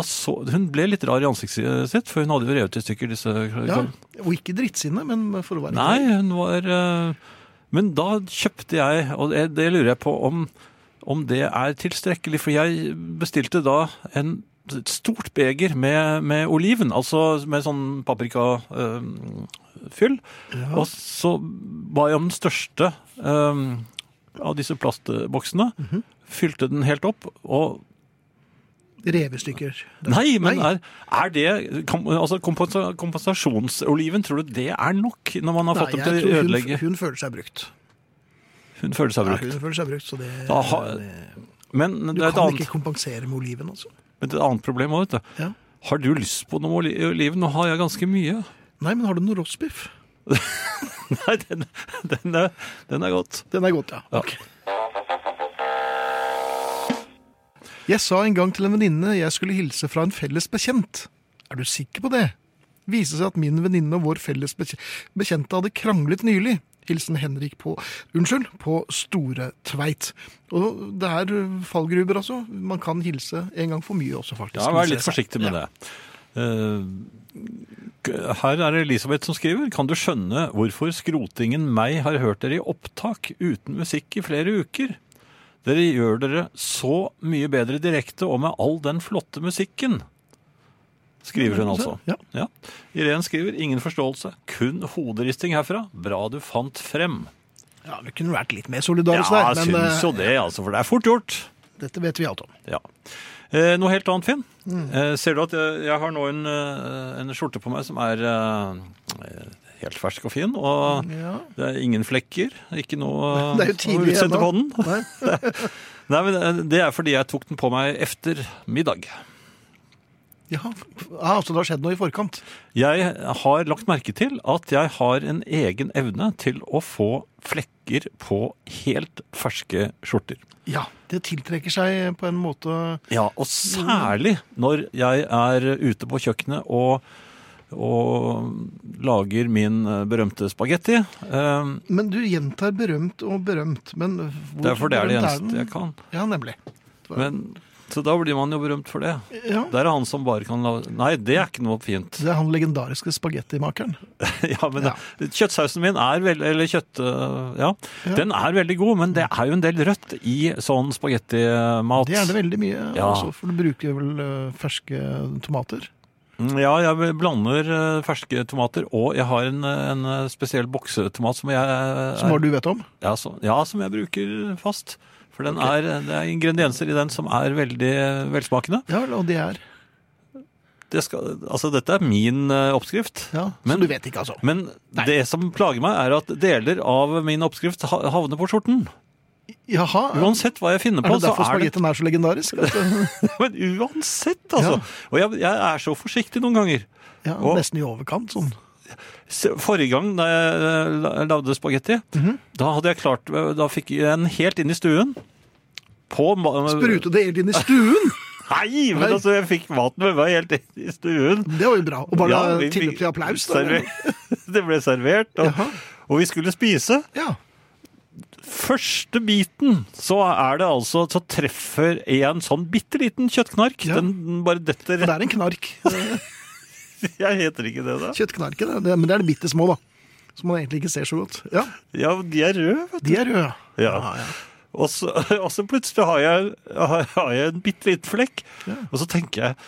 så Hun ble litt rar i ansiktet sitt, for hun hadde jo revet i stykker disse Ja, og ikke drittsinne, men for å være Nei, hun var eh, Men da kjøpte jeg, og det, det lurer jeg på om, om det er tilstrekkelig, for jeg bestilte da en et stort beger med, med oliven, altså med sånn paprikafyll. Og så ba jeg om den største eh, av disse plastboksene. Fylte den helt opp, og revestykker. Nei, men er, er det altså kompensasjonsoliven, tror du det er nok når man har Nei, fått dem til å ødelegge hun, hun føler seg brukt. Hun føler seg Ja, brukt. hun føler seg brukt, så det, Da har- det Men Du kan annet, ikke kompensere med oliven, altså. men det er et annet problem òg, vet du. Ja. Har du lyst på noe oli- oliven? Nå har jeg ganske mye. Nei, men har du noe roastbiff? Nei, den, den, er, den er godt. Den er godt, ja. Ja. Ok. Jeg sa en gang til en venninne jeg skulle hilse fra en felles bekjent. Er du sikker på det? Viste seg at min venninne og vår felles bekjente hadde kranglet nylig. Hilsen Henrik på Unnskyld, på Store Tveit. Og det er fallgruber, altså. Man kan hilse en gang for mye også, faktisk. Ja, Vær litt forsiktig med Ja. det. Eh, her er det Elisabeth som skriver. Kan du skjønne hvorfor skrotingen meg har hørt dere i opptak uten musikk i flere uker? Dere gjør dere så mye bedre direkte og med all den flotte musikken. Skriver hun altså. Ja. Ja. Irene skriver ingen forståelse, kun hoderisting herfra. Bra du fant frem. Ja, vi kunne vært litt mer Ja, solidarisk der, jeg men syns jo uh, det, altså, for det er fort gjort. dette vet vi alt om. Ja. Eh, noe helt annet, Finn. Mm. Eh, ser du at jeg, jeg har nå en, eh, en skjorte på meg som er eh, helt fersk og fin, og Ja. det er ingen flekker. Ikke noe Det er jo tidlig utsette på den. Nei. Nei, men eh, Det er fordi jeg tok den på meg efter middag. Ja, ah, så det har skjedd noe i forkant. Jeg har lagt merke til at jeg har en egen evne til å få flekker på helt ferske skjorter. Ja, det tiltrekker seg på en måte Ja, og særlig når jeg er ute på kjøkkenet og, og lager min eh, berømte spagetti. Eh, Men du gjentar berømt og berømt, men hvor Det er for det er det eneste jeg kan. Ja, nemlig. Men, så da blir man jo berømt for det. Ja, Det er han som bare kan lage Nei, det er ikke noe fint. det er han legendariske spagettimakeren. Ja, men Ja. Kjøttsausen min er veldig Eller kjøtt... øh, Ja, Ja. den er veldig god, men det er jo en del rødt i sånn spagettimat. Det er det veldig mye, Ja. altså, for du bruker vel eh, ferske tomater. Mm, Ja, jeg blander øh, ferske tomater, og jeg har en, en spesiell boksetomat som jeg Som du vet om. Ja, som, ja, som jeg bruker fast. For den er, det er ingredienser i den som er veldig velsmakende. Ja, og det er Det skal, altså, dette er min eh, oppskrift. ja, Men- du vet ikke, altså. Men det som plager meg, er at deler av min oppskrift havner på skjorten. Jaha, Uansett hva jeg finner er det derfor er spagettien er så legendarisk? Men uansett, altså. Og jeg, jeg er så forsiktig noen ganger. ja, Og- nesten i overkant, sånn. Forrige gang da jeg lagde spagetti, Mhm. da hadde jeg klart Da fikk jeg den helt inn i stuen. På Sprutet Sprute det helt inn i stuen! Nei, men Nei. altså, jeg fikk maten med meg helt inn i stuen. Det var jo bra. Og bare Ja, tilløp til applaus. Da. server- Det ble servert, og, og vi skulle spise. Ja. Første biten, så er det altså Så treffer en sånn bitte liten kjøttknark. Ja. Den bare detter For det er en knark. Jeg heter ikke det, da. Kjøttknarken, men det er de bitte små, da. Som man egentlig ikke ser så godt. Ja, Ja, de er røde, vet du. de er røde. Ja. ja. Og så, og så plutselig har jeg, har, jeg en bitte liten flekk, og så tenker jeg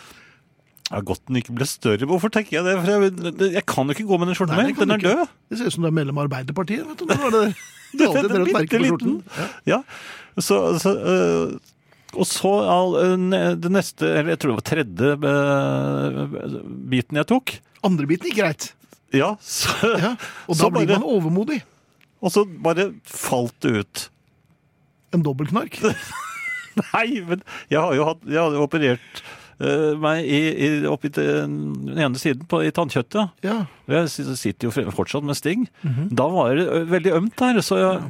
ja, Godt den ikke ble større. Hvorfor tenker jeg det? For jeg, jeg kan jo ikke gå med den skjorten mer. Den er ikke. død. Det ser ut som du er medlem av Arbeiderpartiet. vet du. Nå er det, det har alltid rødt merke på skjorten. Ja. Så, så, øh, og så all, øh, det neste, eller jeg tror det var tredje øh, biten jeg tok. Andre biten gikk greit. Ja, så, Ja. Og da blir bare- man overmodig. Og så bare falt det ut. En dobbeltknark. Nei, men jeg har jo hatt, jeg har jo operert eh, meg i, i, oppi den ene siden på, i tannkjøttet. Ja. Jeg sitter jo fortsatt med sting. Da var det veldig ømt der, så jeg,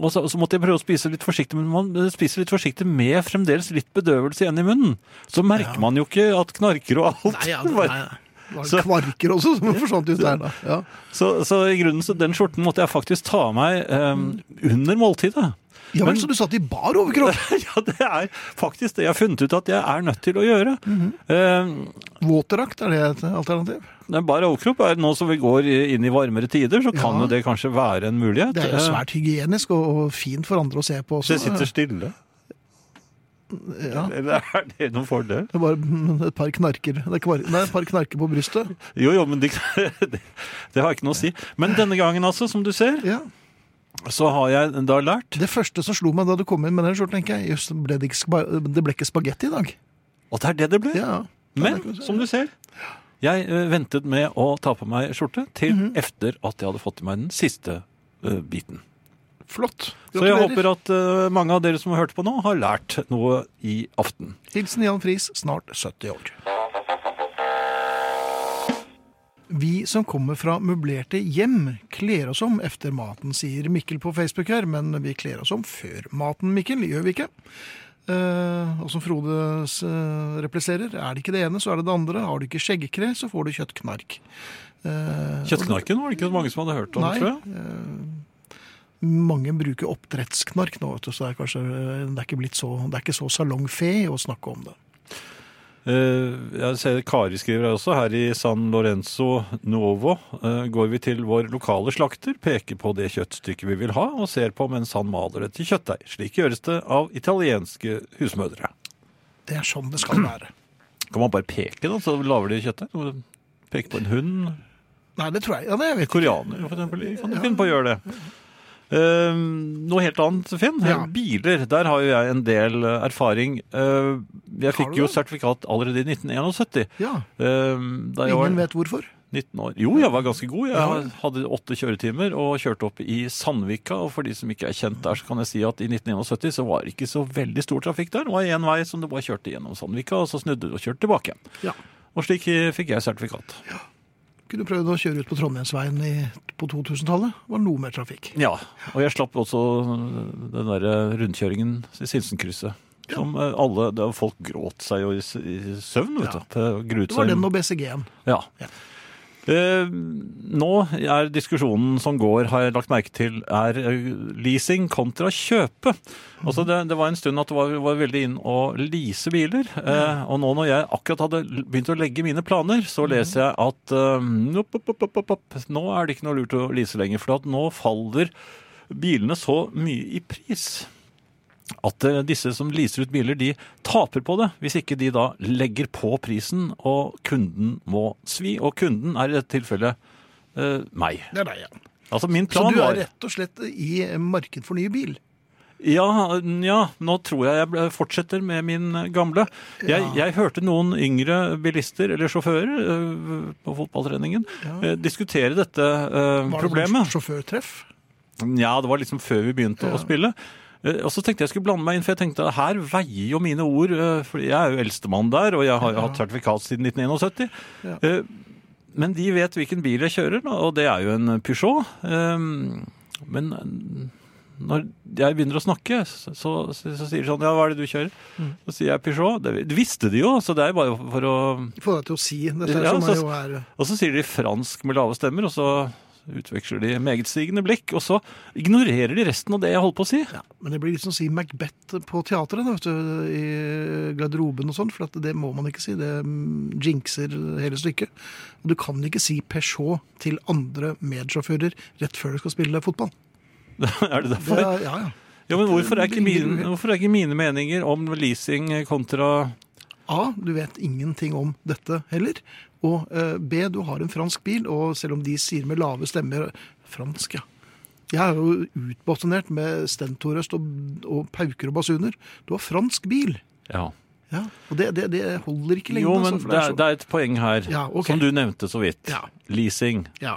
og så, så måtte jeg prøve å spise litt forsiktig, men man eh, spiser litt forsiktig med fremdeles litt bedøvelse igjen i munnen. Så merker man jo ikke at knarker og alt. Nei, ja, det Bare- var- det Så- kvarker også som forsvant ut der. Ja. Så, så i grunnen, så den skjorten måtte jeg faktisk ta av meg um, under måltidet. Ja men, Men- så du satt i bar overkropp? ja, det er faktisk det jeg har funnet ut at jeg er nødt til å gjøre. Eh, Våtdrakt, er det et alternativ? Bar overkropp er nå som vi går inn i varmere tider, så kan Ja. jo det kanskje være en mulighet. Det er jo Eh, svært hygienisk og, fint for andre å se på også. Det sitter stille. Ja. Eller er det noen fordel? Det er bare mm, et par knarker Det er nei, et par knarker på brystet. Jo, jo, men det, det, det har ikke noe å si. Men denne gangen, altså, som du ser, Ja. Så har jeg da lært Det første som slo meg da du kom inn med den skjorten, tenker jeg, jøss, det, det ble ikke spagetti i dag. Og det er det det ble. Ja. Men som du ser, jeg eh, ventet med å ta på meg skjorte til Mhm. efter at jeg hadde fått i meg den siste uh, biten. Flott. Så jeg håper at uh, mange av dere som har hørt på nå, har lært noe i aften. Hilsen Jan Friis, snart 70 år. Vi som kommer fra møblerte hjem, kler oss om efter maten, sier Mikkel på Facebook her, men vi kler oss om før maten, Mikkel, gjør vi ikke? Eh, og som Frode eh, repliserer, er det ikke det ene, så er det det andre. Har du ikke skjeggkre, så får du kjøttknark. Eh, Kjøttknarken var det ikke mange som hadde hørt om, Nei. tror jeg. mange bruker oppdrettsknark nå, så det er kanskje det er ikke så, det er ikke så salongfe å snakke om det. Eh, Jeg ser Kari skriver her også. Her i San Lorenzo Nuovo eh, går vi til vår lokale slakter, peker på det kjøttstykket vi vil ha, og ser på mens han maler det til kjøttdeig. Slik gjøres det av italienske husmødre. Det er sånn det skal være. Kan man bare peke, da, så lager de kjøttdeig? Peke på en hund? Nei, det tror jeg. Ja, det jeg. Koreaner, for eksempel. Kan du finne på å gjøre det? Eh, noe helt annet, Finn. Ja. Biler. Der har jo jeg en del eh, erfaring. Eh, jeg fikk jo sertifikat allerede i 1971. Ja, da jeg var ingen vet hvorfor. 19 år. Jo, jeg var ganske god. Jeg hadde åtte kjøretimer og kjørte opp i Sandvika. Og for de som ikke er kjent der, så kan jeg si at i 1971 så var det ikke så veldig stor trafikk der. Det var én vei som det bare kjørte gjennom Sandvika, og så snudde du og kjørte tilbake igjen. Ja. Og slik eh, fikk jeg sertifikat. Kunne prøvd å kjøre ut på Trondheimsveien i, på 2000-tallet. Var noe mer trafikk. Ja, og jeg slapp også den der rundkjøringen i Sinsenkrysset. Som eh, alle, det Folk gråt seg jo i, i søvn, vet Ja. du. Gruet Det var den og BCG-en. Ja. Ja. Eh, nå er diskusjonen som går, har jeg lagt merke til, er eh, leasing kontra kjøpe. Altså det, det var en stund at det var, var veldig inn å lease biler. Eh, og nå når jeg akkurat hadde begynt å legge mine planer, så leser jeg at eh, opp, opp, opp, nå er det ikke noe lurt å lease lenger. For nå faller bilene så mye i pris at eh, disse som leaser ut biler, de taper på det. Hvis ikke de da legger på prisen, og kunden må svi. Og kunden er i dette tilfellet eh, meg. Det er deg, ja. Altså min Så plan du var er rett og slett i marked for ny bil? ja, ja, nå tror jeg jeg fortsetter med min gamle. Jeg, Ja. jeg hørte noen yngre bilister, eller sjåfører, eh, på fotballtreningen eh, diskutere dette problemet. Var det problemet. sånn sjåførtreff? Ja, det var liksom før vi begynte Ja. å spille. Eh, Og så tenkte jeg skulle blande meg inn, for jeg tenkte her veier jo mine ord, eh, for jeg er jo eldstemann der, og jeg har jo hatt sertifikat siden 1971. Ja. Eh, Men de vet hvilken bil jeg kjører, og det er jo en Peugeot. Men når jeg begynner å snakke, så, så, så sier de sånn, ja, hva er det du kjører? Mm. Så sier jeg Peugeot. Det det visste de jo, så det er bare for å... Få deg til å si dette Ja, som så- jo Og så sier de fransk med lave stemmer, og så utveksler de megetsigende blikk, og så ignorerer de resten av det jeg holdt på å si. ja, Men det blir litt som å si Macbeth på teatret, da, vet du, i garderoben og sånn, for at det må man ikke si. Det jinxer hele stykket. Og du kan ikke si Peugeot til andre medsjåfører rett før du skal spille fotball. er det Det derfor? er, ja, ja. Ja, men hvorfor er, ikke mine, hvorfor er ikke mine meninger om leasing kontra A, du vet ingenting om dette heller. Og eh, B, du har en fransk bil, og selv om de sier med lave stemmer Fransk, ja. Jeg er jo utbatonert med stentorøst og, og pauker og basuner. Du har fransk bil. Ja. Ja, og det, det, det holder ikke lenge. Jo, altså, men for det er, det er et poeng her, Ja, okay. som du nevnte så vidt. Leasing. Ja.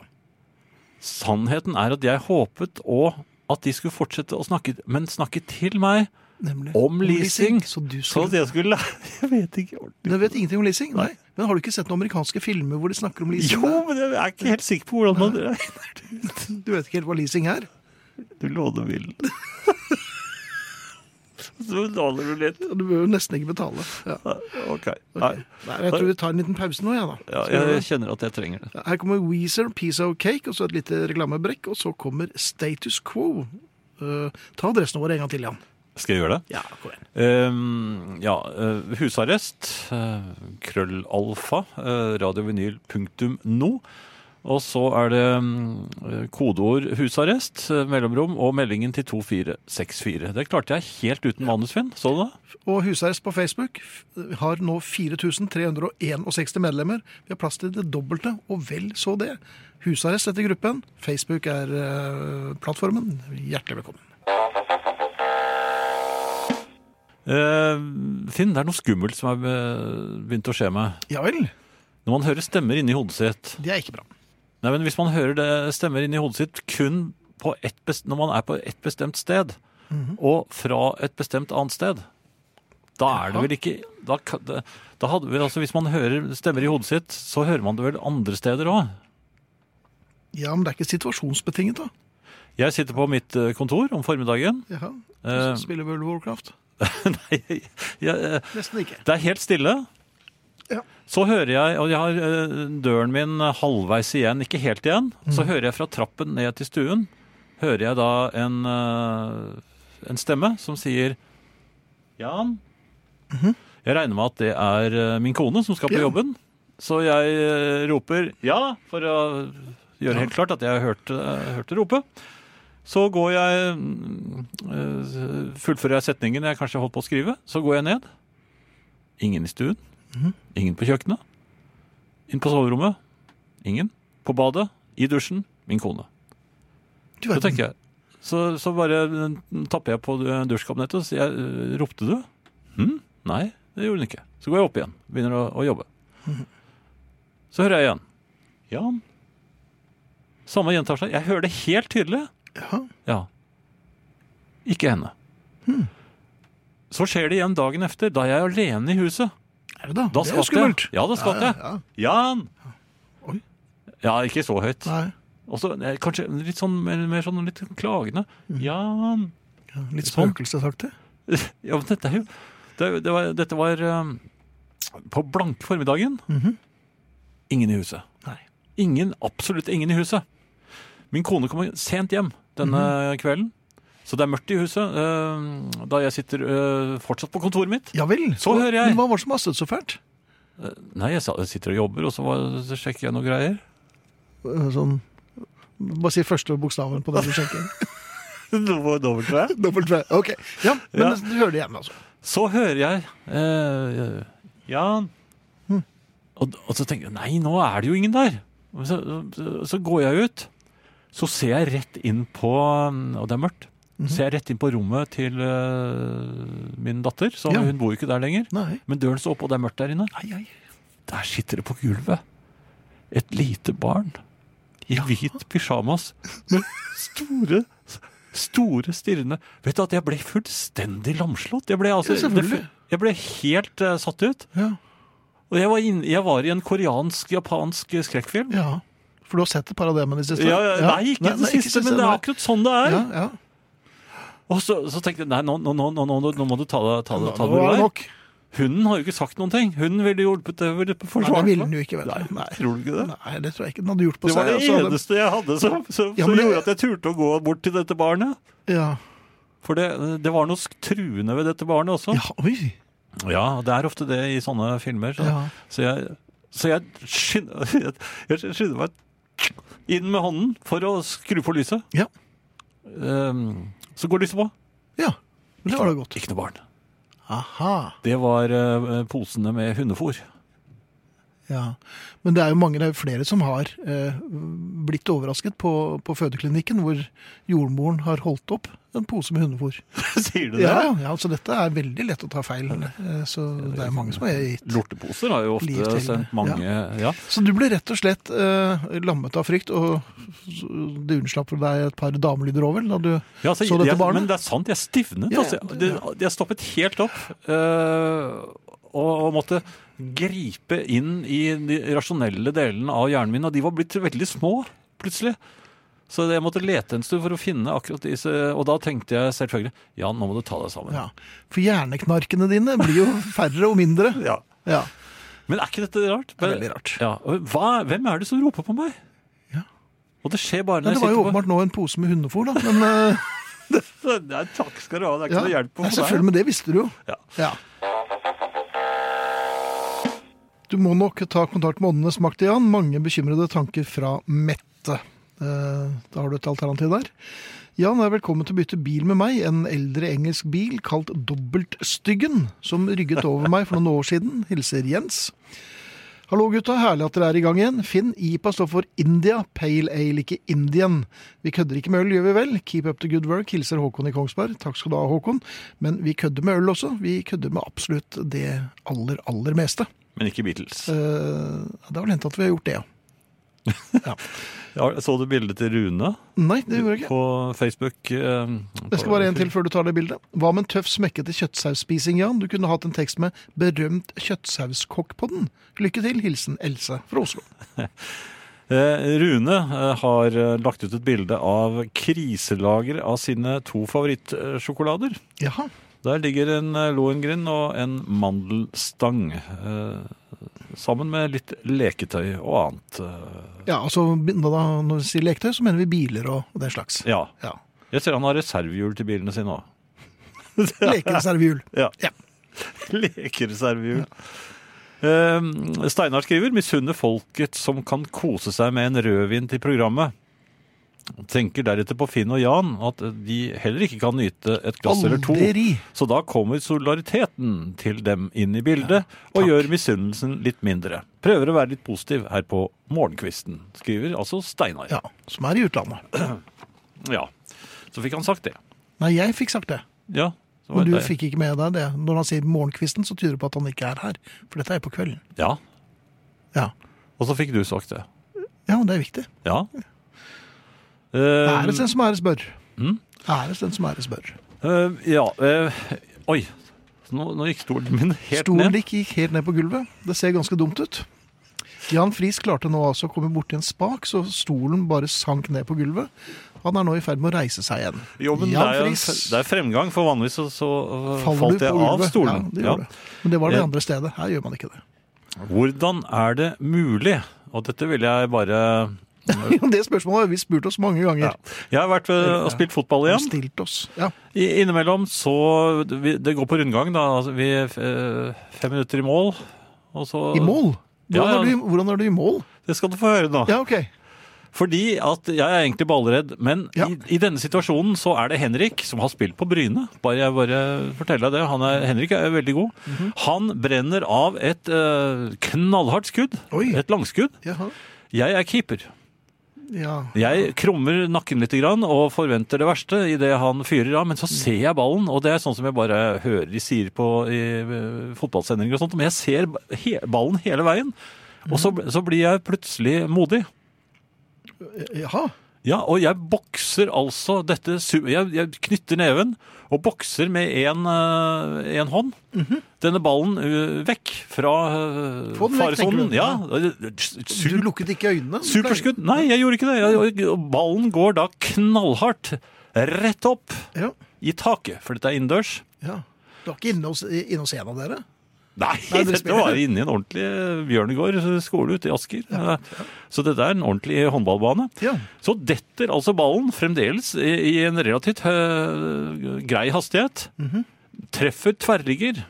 Sannheten er at jeg håpet å at de skulle fortsette å snakke, men snakke til meg Nemlig. om leasing. Så du Så skulle... at jeg skulle Jeg vet ikke ordentlig. Du vet ingenting om leasing? Nei. Men har du ikke sett noen amerikanske filmer hvor de snakker om leasing? Jo, men jeg er ikke helt sikker på hvordan man Du vet ikke helt hva leasing er? Du låner bilen. Så låner du litt. Du bør jo nesten ikke betale. Ja. Ok. Nei. Nei, jeg tror vi tar en liten pause nå, jeg, da. Ja, jeg kjenner at jeg trenger det. Her kommer Weezer, Piece of Cake, og så et lite reklamebrekk, og så kommer Status Quo. Uh, ta adressen vår en gang til, Jan. Skal jeg gjøre det? Ja, kom igjen. Ehm, ja, eh, husarrest, eh, krøllalfa, uh, radiovinyl.no. Og så er det kodeord husarrest, eh, mellomrom og meldingen til 2464. Det klarte jeg helt uten manus, Finn. Så du det? Og Husarrest på Facebook har nå 4361 medlemmer. Vi har plass til det dobbelte, og vel så det. Husarrest etter gruppen. Facebook er eh, plattformen. Hjertelig velkommen. Eh, Finn, det er noe skummelt som har eh, begynt å skje meg. Ja vel. Når man hører stemmer inni hodet sitt Det er ikke bra. Nei, men Hvis man hører det stemmer inni hodet sitt kun på ett best, når man er på et bestemt sted, og fra et bestemt annet sted, da er det vel ikke da, da hadde vel, altså Hvis man hører stemmer i hodet sitt, så hører man det vel andre steder òg. Ja, men det er ikke situasjonsbetinget, da. Jeg sitter på mitt eh, kontor om formiddagen. Jaha. Du Spiller World of Warcraft? Nei, jeg, jeg, Nesten ikke. Det er helt stille. Ja. Så hører jeg, og jeg har eh, døren min halvveis igjen, ikke helt igjen, så hører jeg fra trappen ned til stuen, hører jeg da en, eh, en stemme som sier Jan? Jeg regner med at det er eh, min kone som skal på Ja. jobben, så jeg roper ja, for å gjøre helt klart at jeg hørte, hørte rope. Så går jeg eh, Fullfører jeg setningen jeg kanskje holdt på å skrive. Så går jeg ned. Ingen i stuen. Ingen på kjøkkenet. Inn på soverommet. Ingen. På badet. I dusjen. Min kone. Så tenker jeg Så, så bare eh, tapper jeg på eh, dusjkabinettet og sier Ropte du? Hm? Nei, det gjorde hun ikke. Så går jeg opp igjen. Begynner å, å jobbe. Så hører jeg igjen. Jan. Samme gjentar seg. Jeg hører det helt tydelig. Ja. Ja. Ikke henne. Så skjer det igjen dagen efter, da jeg er alene i huset. Er det da? Da det er skummelt. jeg. Ja, da skvatt jeg. Ja, Jan! Oi. Ja, ikke så høyt. Nei. Også, eh, kanskje litt sånn mer, mer sånn litt klagende. Jan! Ja, litt spøkelsesaktig. Ja, men dette er jo det, det var, Dette var um, på blanke formiddagen. Ingen i huset. Nei. Ingen, absolutt ingen i huset. Min kone kommer sent hjem denne kvelden. Så det er mørkt i huset Uh, da jeg sitter uh, fortsatt på kontoret mitt. Ja vel. Så hører jeg. Men hva var det som hastet så fælt? Nei, jeg sitter og jobber, og så, var, så sjekker jeg noen greier. Sånn Bare si første bokstaven på den du sjekker. Dobbelt, V? Dobbelt V. Ok. Ja, men Ja. du hører det igjen, altså. Så hører jeg eh, Jan. Og, og så tenker jeg nei, nå er det jo ingen der. Så, så, så går jeg ut. Så ser jeg rett inn på Og det er mørkt. Så ser jeg rett inn på rommet til uh, min datter. Så Ja. Hun bor jo ikke der lenger. Nei. Men døren står oppe, og det er mørkt der inne. Ai, ai. Der sitter det på gulvet et lite barn i hvit pysjamas med store, store stirrende Vet du at jeg ble fullstendig lamslått? Jeg ble, altså, Ja, jeg ble helt uh, satt ut. Ja. Og jeg var, inn, jeg var i en koreansk-japansk skrekkfilm. ja. For du har sett et par av dem i det siste? Ja, nei, ikke i det siste, men det er akkurat sånn det er. Ja, ja. Og så, så tenkte jeg nei, nå, nå, nå, nå, nå, nå må du ta det, ta det, ta det nok. Hunden har jo ikke sagt noen ting. Hunden ville hjulpet det ville Nei, det ville den jo ikke, vet du. Nei. Tror du ikke det? Nei, det tror jeg ikke den hadde gjort på Det var seg. det hadde- eneste jeg hadde som, som, Ja, som det- gjorde at jeg turte å gå bort til dette barnet. Ja. For det, det var noe truende ved dette barnet også. ja, oi. Ja, det er ofte det i sånne filmer. Så, Ja. så jeg, så jeg skynder, jeg skynder meg inn med hånden for å skru på lyset. Ja. Ehm, så går lyset på. Ja, det var da godt. Ikke noe barn. Aha. Det var eh, posene med hundefôr. Ja, Men det er jo mange, det er jo flere som har eh, blitt overrasket på, på fødeklinikken, hvor jordmoren har holdt opp en pose med hundefôr. Sier du det? Ja, ja, altså dette er veldig lett å ta feil. Eh, så det er mange som har gitt. Lorteposer har jo ofte sendt mange ja. Så du ble rett og slett eh, lammet av frykt, og det unnslapp for deg et par damelyder over da du Ja, altså, så dette jeg, barnet? Men det er sant, jeg stivnet. Ja, altså. ja, Det, jeg stoppet helt opp øh, og, å måtte gripe inn i de rasjonelle delene av hjernen min, og de var blitt veldig små plutselig. Så jeg måtte lete en stund for å finne akkurat disse, og da tenkte jeg selvfølgelig Jan, nå må du ta deg sammen. Ja, For hjerneknarkene dine blir jo færre og mindre. Ja. Ja. Men er ikke dette rart? er veldig rart. Ja. Hva, hvem er det som roper på meg? Ja. Og det skjer bare Ja, på... det var jo åpenbart nå en pose med hundefôr, da. Men eh, Nei, Takk skal du ha, det er ikke ja, noe hjelp å få få selvfølgelig, men det visste du jo. Ja. Ja. Du må nok ta kontakt med Åndenes makt igjen. Mange bekymrede tanker fra Mette. Eh, Da har du et alternativ der. Jan er velkommen til å bytte bil med meg, en eldre engelsk bil kalt Dobbeltstyggen, som rygget over meg for noen år siden. Hilser Jens. Hallo gutta, herlig at dere er i gang igjen. Finn, IPA står for India, Pale Ale, ikke Indian. Vi kødder ikke med øl, gjør vi vel? Keep up the good work, hilser Håkon i Kongsberg. Takk skal du ha, Håkon. Men vi kødder med øl også. Vi kødder med absolutt det aller, aller meste. Men ikke Beatles. Uh, det har vel hendt at vi har gjort det, ja. Ja, så du bildet til Rune Nei, det gjorde jeg ikke. på Facebook? eh, Det skal bare en til før du tar det bildet. Hva med en tøff, smekkete kjøttsausspising, Jan? Du kunne hatt en tekst med 'berømt kjøttsauskokk' på den. Lykke til. Hilsen Else fra Oslo. Eh, Rune eh, har lagt ut et bilde av kriselager av sine to favorittsjokolader. Jaha. Der ligger en eh, Lohengrin og en mandelstang. eh, Sammen med litt leketøy og annet. eh. Ja, altså når vi sier leketøy, så mener vi biler og, den slags. Ja. Ja. Jeg ser han har reservehjul til bilene sine òg. Lekereservehjul. Ja. Ja. Lekereservehjul. Eh, Steinar skriver misunner folket som kan kose seg med en rødvin til programmet. Tenker deretter på Finn og Jan at de heller ikke kan nyte et glass eller to. Så da kommer solidariteten til dem inn i bildet og gjør misunnelsen litt mindre. Prøver å være litt positiv her på morgenkvisten, skriver altså Steinar. Ja, som er i utlandet. Ja. Så fikk han sagt det. Nei, jeg fikk sagt det. Ja. så Men du jeg. fikk ikke med deg det. Når han sier morgenkvisten, så tyder det på at han ikke er her. For dette er på kvelden. Ja. Ja, Og så fikk du sagt det. ja det er viktig. Ja. Eh, Æres den som æres bør. Mm. Æres den som æres bør. eh, ja. uh, oi. Nå, nå gikk stolen min helt Stolen ned. gikk helt ned på gulvet. Det ser ganske dumt ut. Jan Friis klarte nå altså å komme borti en spak, så stolen bare sank ned på gulvet. Han er nå i ferd med å reise seg igjen. Jo, men det er, Friis, det er fremgang, for vanligvis så, så uh, falt jeg av stolen. Ja, det Ja. det. Men det var det Jeg- andre stedet. Her gjør man ikke det. Hvordan er det mulig? Og dette vil jeg bare det spørsmålet har vi spurt oss mange ganger. Jeg har vært ved og spilt fotball igjen. Stilt oss. Ja. Innimellom så Det går på rundgang, da. Altså, Vi eh, fem minutter i mål. Og så I mål? Hvordan, Ja, ja. Er du, i- hvordan er du i mål? Det skal du få høre nå. Ja, ok. Fordi at jeg er egentlig ballredd, men Ja. i, i denne situasjonen så er det Henrik som har spilt på Bryne. Bare jeg bare forteller deg det. Han er, Henrik er veldig god. Mhm. Han brenner av et uh, knallhardt skudd. Oi. Et langskudd. Jaha. Jeg er keeper. Ja. Jeg krummer nakken litt og forventer det verste i det han fyrer av, men så ser jeg ballen, og det er sånn som jeg bare hører de sier på i eh, fotballsendinger og sånt, men jeg ser he ballen hele veien. Og så, så blir jeg plutselig modig. Jaha. Ja, og jeg bokser altså dette Jeg, jeg knytter neven og bokser med én hånd. Denne ballen ø, vekk fra den vekk, faresonen. Ja. Du lukket ikke øynene? superskudd. Nei, jeg gjorde ikke det. Jeg, ballen går da knallhardt rett opp Ja. i taket, for dette er innendørs. ja. Du var ikke inne hos, inne hos en av dere? Nei, Nei, dette var inne i en ordentlig Bjørnegård skole ute i Asker. Så dette er en ordentlig håndballbane. Ja. Så detter altså ballen fremdeles i, en relativt uh, grei hastighet. Mhm. Treffer tverrligger.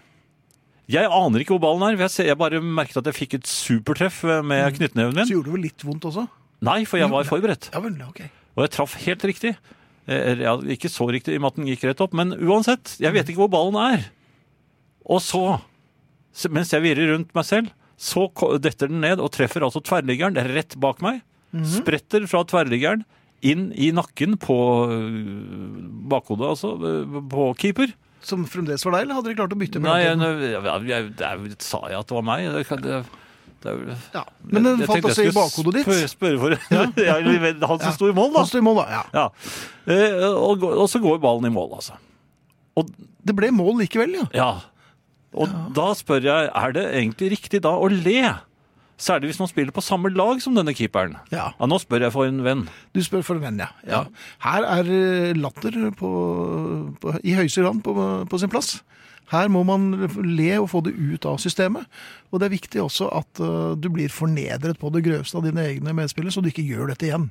Jeg aner ikke hvor ballen er. Jeg, ser, jeg bare merket at jeg fikk et supertreff med knyttneven min. Så gjorde det vel litt vondt også? Nei, for jeg var forberedt. Ja vel, ok. Og jeg traff helt riktig. Jeg, ikke så riktig i og med at den gikk rett opp, men uansett. Jeg vet ikke hvor ballen er. Og så, mens jeg virrer rundt meg selv, Så detter den ned og treffer altså tverrliggeren rett bak meg. Mhm. Spretter fra tverrliggeren inn i nakken på øh, bakhodet, altså, øh, på keeper. Som fremdeles var deg, eller hadde dere klart å bytte? Nei, jeg, jeg, jeg, jeg, sa jeg at det var meg? Det, det, det ja. Men den falt altså jeg i bakhodet ditt. Spørre, spørre for ja. Han som Ja. sto i mål, da. I mål, da. Ja. Ja. Eh, og, og så går ballen i mål, altså. Det ble mål likevel, ja. Ja. Og da spør jeg, er det egentlig riktig da å le? Særlig hvis man spiller på samme lag som denne keeperen. Ja. nå spør jeg for en venn. Du spør for en venn, ja. Ja. Her er eh, latter på, på, i høyeste grad på, på sin plass. Her må man le og få det ut av systemet. Og det er viktig også at uh, du blir fornedret på det grøvste av dine egne medspillere, så du ikke gjør dette igjen.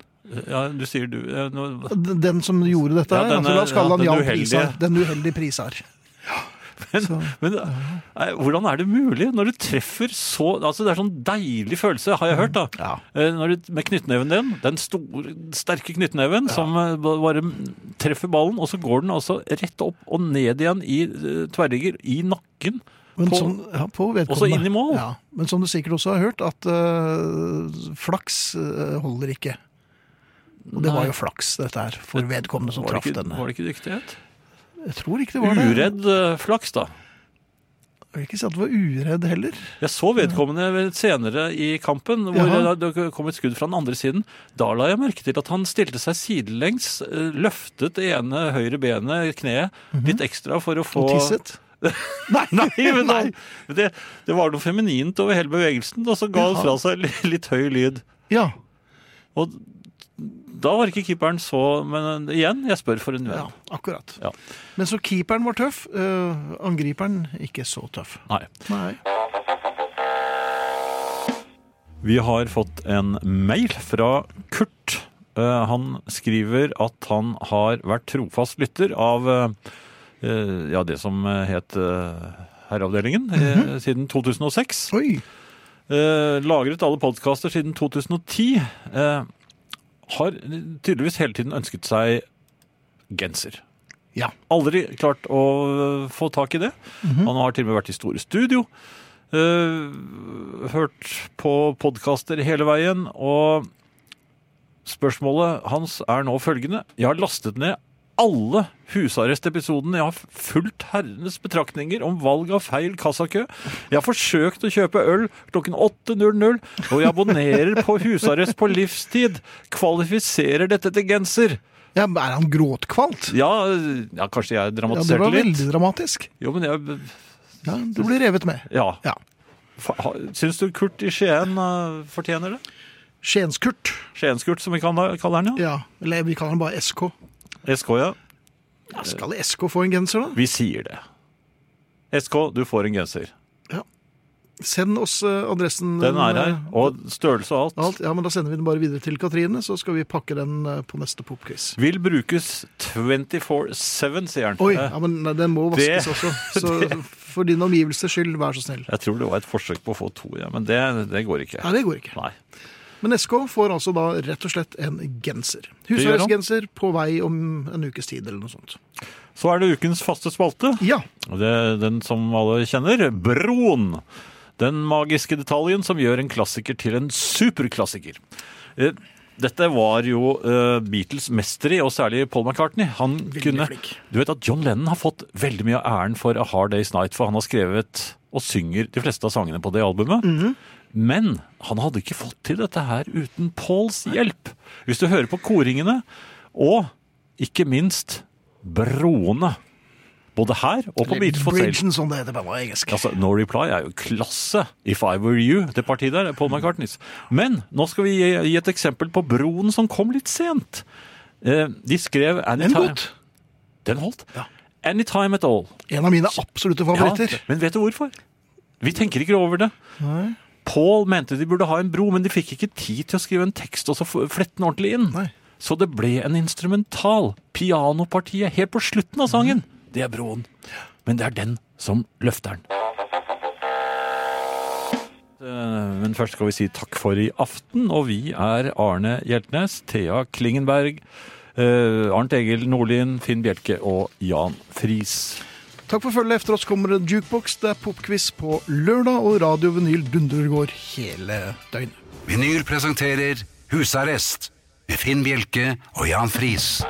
Ja, du sier du. ja, nå- D- Den som gjorde dette Ja, her, altså, la oss kalle ja, han den Jan. Prisar. Den uheldige Prisar. Men, men hvordan er det mulig når du treffer så altså Det er sånn deilig følelse, har jeg hørt. da. Ja. Eh, du, med knyttneven din, den store, sterke knyttneven som eh, bare treffer ballen, og så går den altså rett opp og ned igjen i eh, tverrligger, i nakken. Men På- som, ja, på. Også inn i mål. Ja, men som du sikkert også har hørt, at uh, flaks uh, holder ikke. Og det var jo flaks, dette her, for vedkommende som traff denne. var det ikke dyktighet? Jeg tror ikke det var det. Uredd eh, flaks, da. Jeg vil ikke si at du var uredd heller. Jeg så vedkommende senere i kampen, hvor Jaha. det kom et skudd fra den andre siden. Da la jeg merke til at han stilte seg sidelengs, eh, løftet det ene høyre benet, kneet, litt ekstra for å få Og tisset. Nei, nei, men Nei. Det, det var noe feminint over hele bevegelsen, og så ga han fra seg litt høy lyd. Ja, Og da var ikke keeperen så Men igjen, jeg spør for en venn. ja, akkurat. Ja. Men så keeperen var tøff, Uh, angriperen ikke så tøff. Nei. Nei. Vi har fått en mail fra Kurt. Uh, han skriver at han har vært trofast lytter av eh, eh, ja, det som het eh, Herreavdelingen eh, siden 2006. Oi, Eh, lagret alle podkaster siden 2010. Har tydeligvis hele tiden ønsket seg genser. ja. Aldri klart å få tak i det. Han har til og med vært i store studio. Uh, hørt på podkaster hele veien. Og spørsmålet hans er nå følgende. Jeg har lastet ned alle husarrestepisodene. Jeg har fulgt herrenes betraktninger om valg av feil kassakø. Jeg har forsøkt å kjøpe øl klokken 8.00, og jeg abonnerer på husarrest på livstid. Kvalifiserer dette til genser? ja, er han gråtkvalt? Ja, ja kanskje jeg dramatiserte litt. Ja, det var litt. veldig dramatisk. Jo, men jeg Ja, du blir revet med. Ja. Ja. Syns du Kurt i Skien uh, fortjener det? Skienskurt. Skienskurt, som vi kaller han, ja. Ja, eller vi kaller han bare SK. SK, ja. Ja, skal SK få en genser, da? Vi sier det. SK, du får en genser. Ja. Send oss eh, adressen. Den er her. eh, Og størrelse og alt. Alt, ja, men Da sender vi den bare videre til Katrine, så skal vi pakke den eh, på neste popquiz. Vil brukes 24-7, sier han. Oi, ja, men nei, den må vaskes Det- også. Så for din omgivelses skyld, vær så snill. Jeg tror det var et forsøk på å få to, ja, men det, det går ikke. Nei, det går ikke. Nei. Men SK får altså da rett og slett en genser. han. På vei om en ukes tid eller noe sånt. Så er det ukens faste spalte. Ja. Det er den som alle kjenner, Broen. Den magiske detaljen som gjør en klassiker til en superklassiker. Eh, Dette var jo eh, Beatles mester i, og særlig Paul McCartney. Han kunne, du vet at John Lennon har fått veldig mye av æren for A Hard Day's Night, for han har skrevet og synger de fleste av sangene på det albumet. Mhm. Men han hadde ikke fått til dette her uten Pauls hjelp. Hvis du hører på koringene, og ikke minst broene. Både her og på Beatles for Sale. Som det heter på engelsk. Altså, No Reply er jo klasse. If I Were You, det partiet der, er Paul McCartneys. Men nå skal vi gi, gi et eksempel på broen som kom litt sent. Eh, de skrev Den Anytime godt. Den holdt? Ja. Anytime at all. En av mine absolutte favoritter. Ja, men vet du hvorfor? Vi tenker ikke over det. Nei. Paul mente de burde ha en bro, men de fikk ikke tid til å skrive en tekst og så flette den ordentlig inn. Nei. Så det ble en instrumental. Pianopartiet helt på slutten av sangen. Det er broen. Men det er den som løfter den. Eh, Men først skal vi si takk for i aften, og vi er Arne Hjeltnes, Thea Klingenberg, eh, Arnt Egil Nordlien, Finn Bjelke og Jan Friis. Takk for følget. Efter oss kommer det jukebox. Det er popquiz på lørdag, og Radio Vinyl dundrer går hele døgnet. Vinyl presenterer Husarrest med Finn Bjelke og Jan Friis.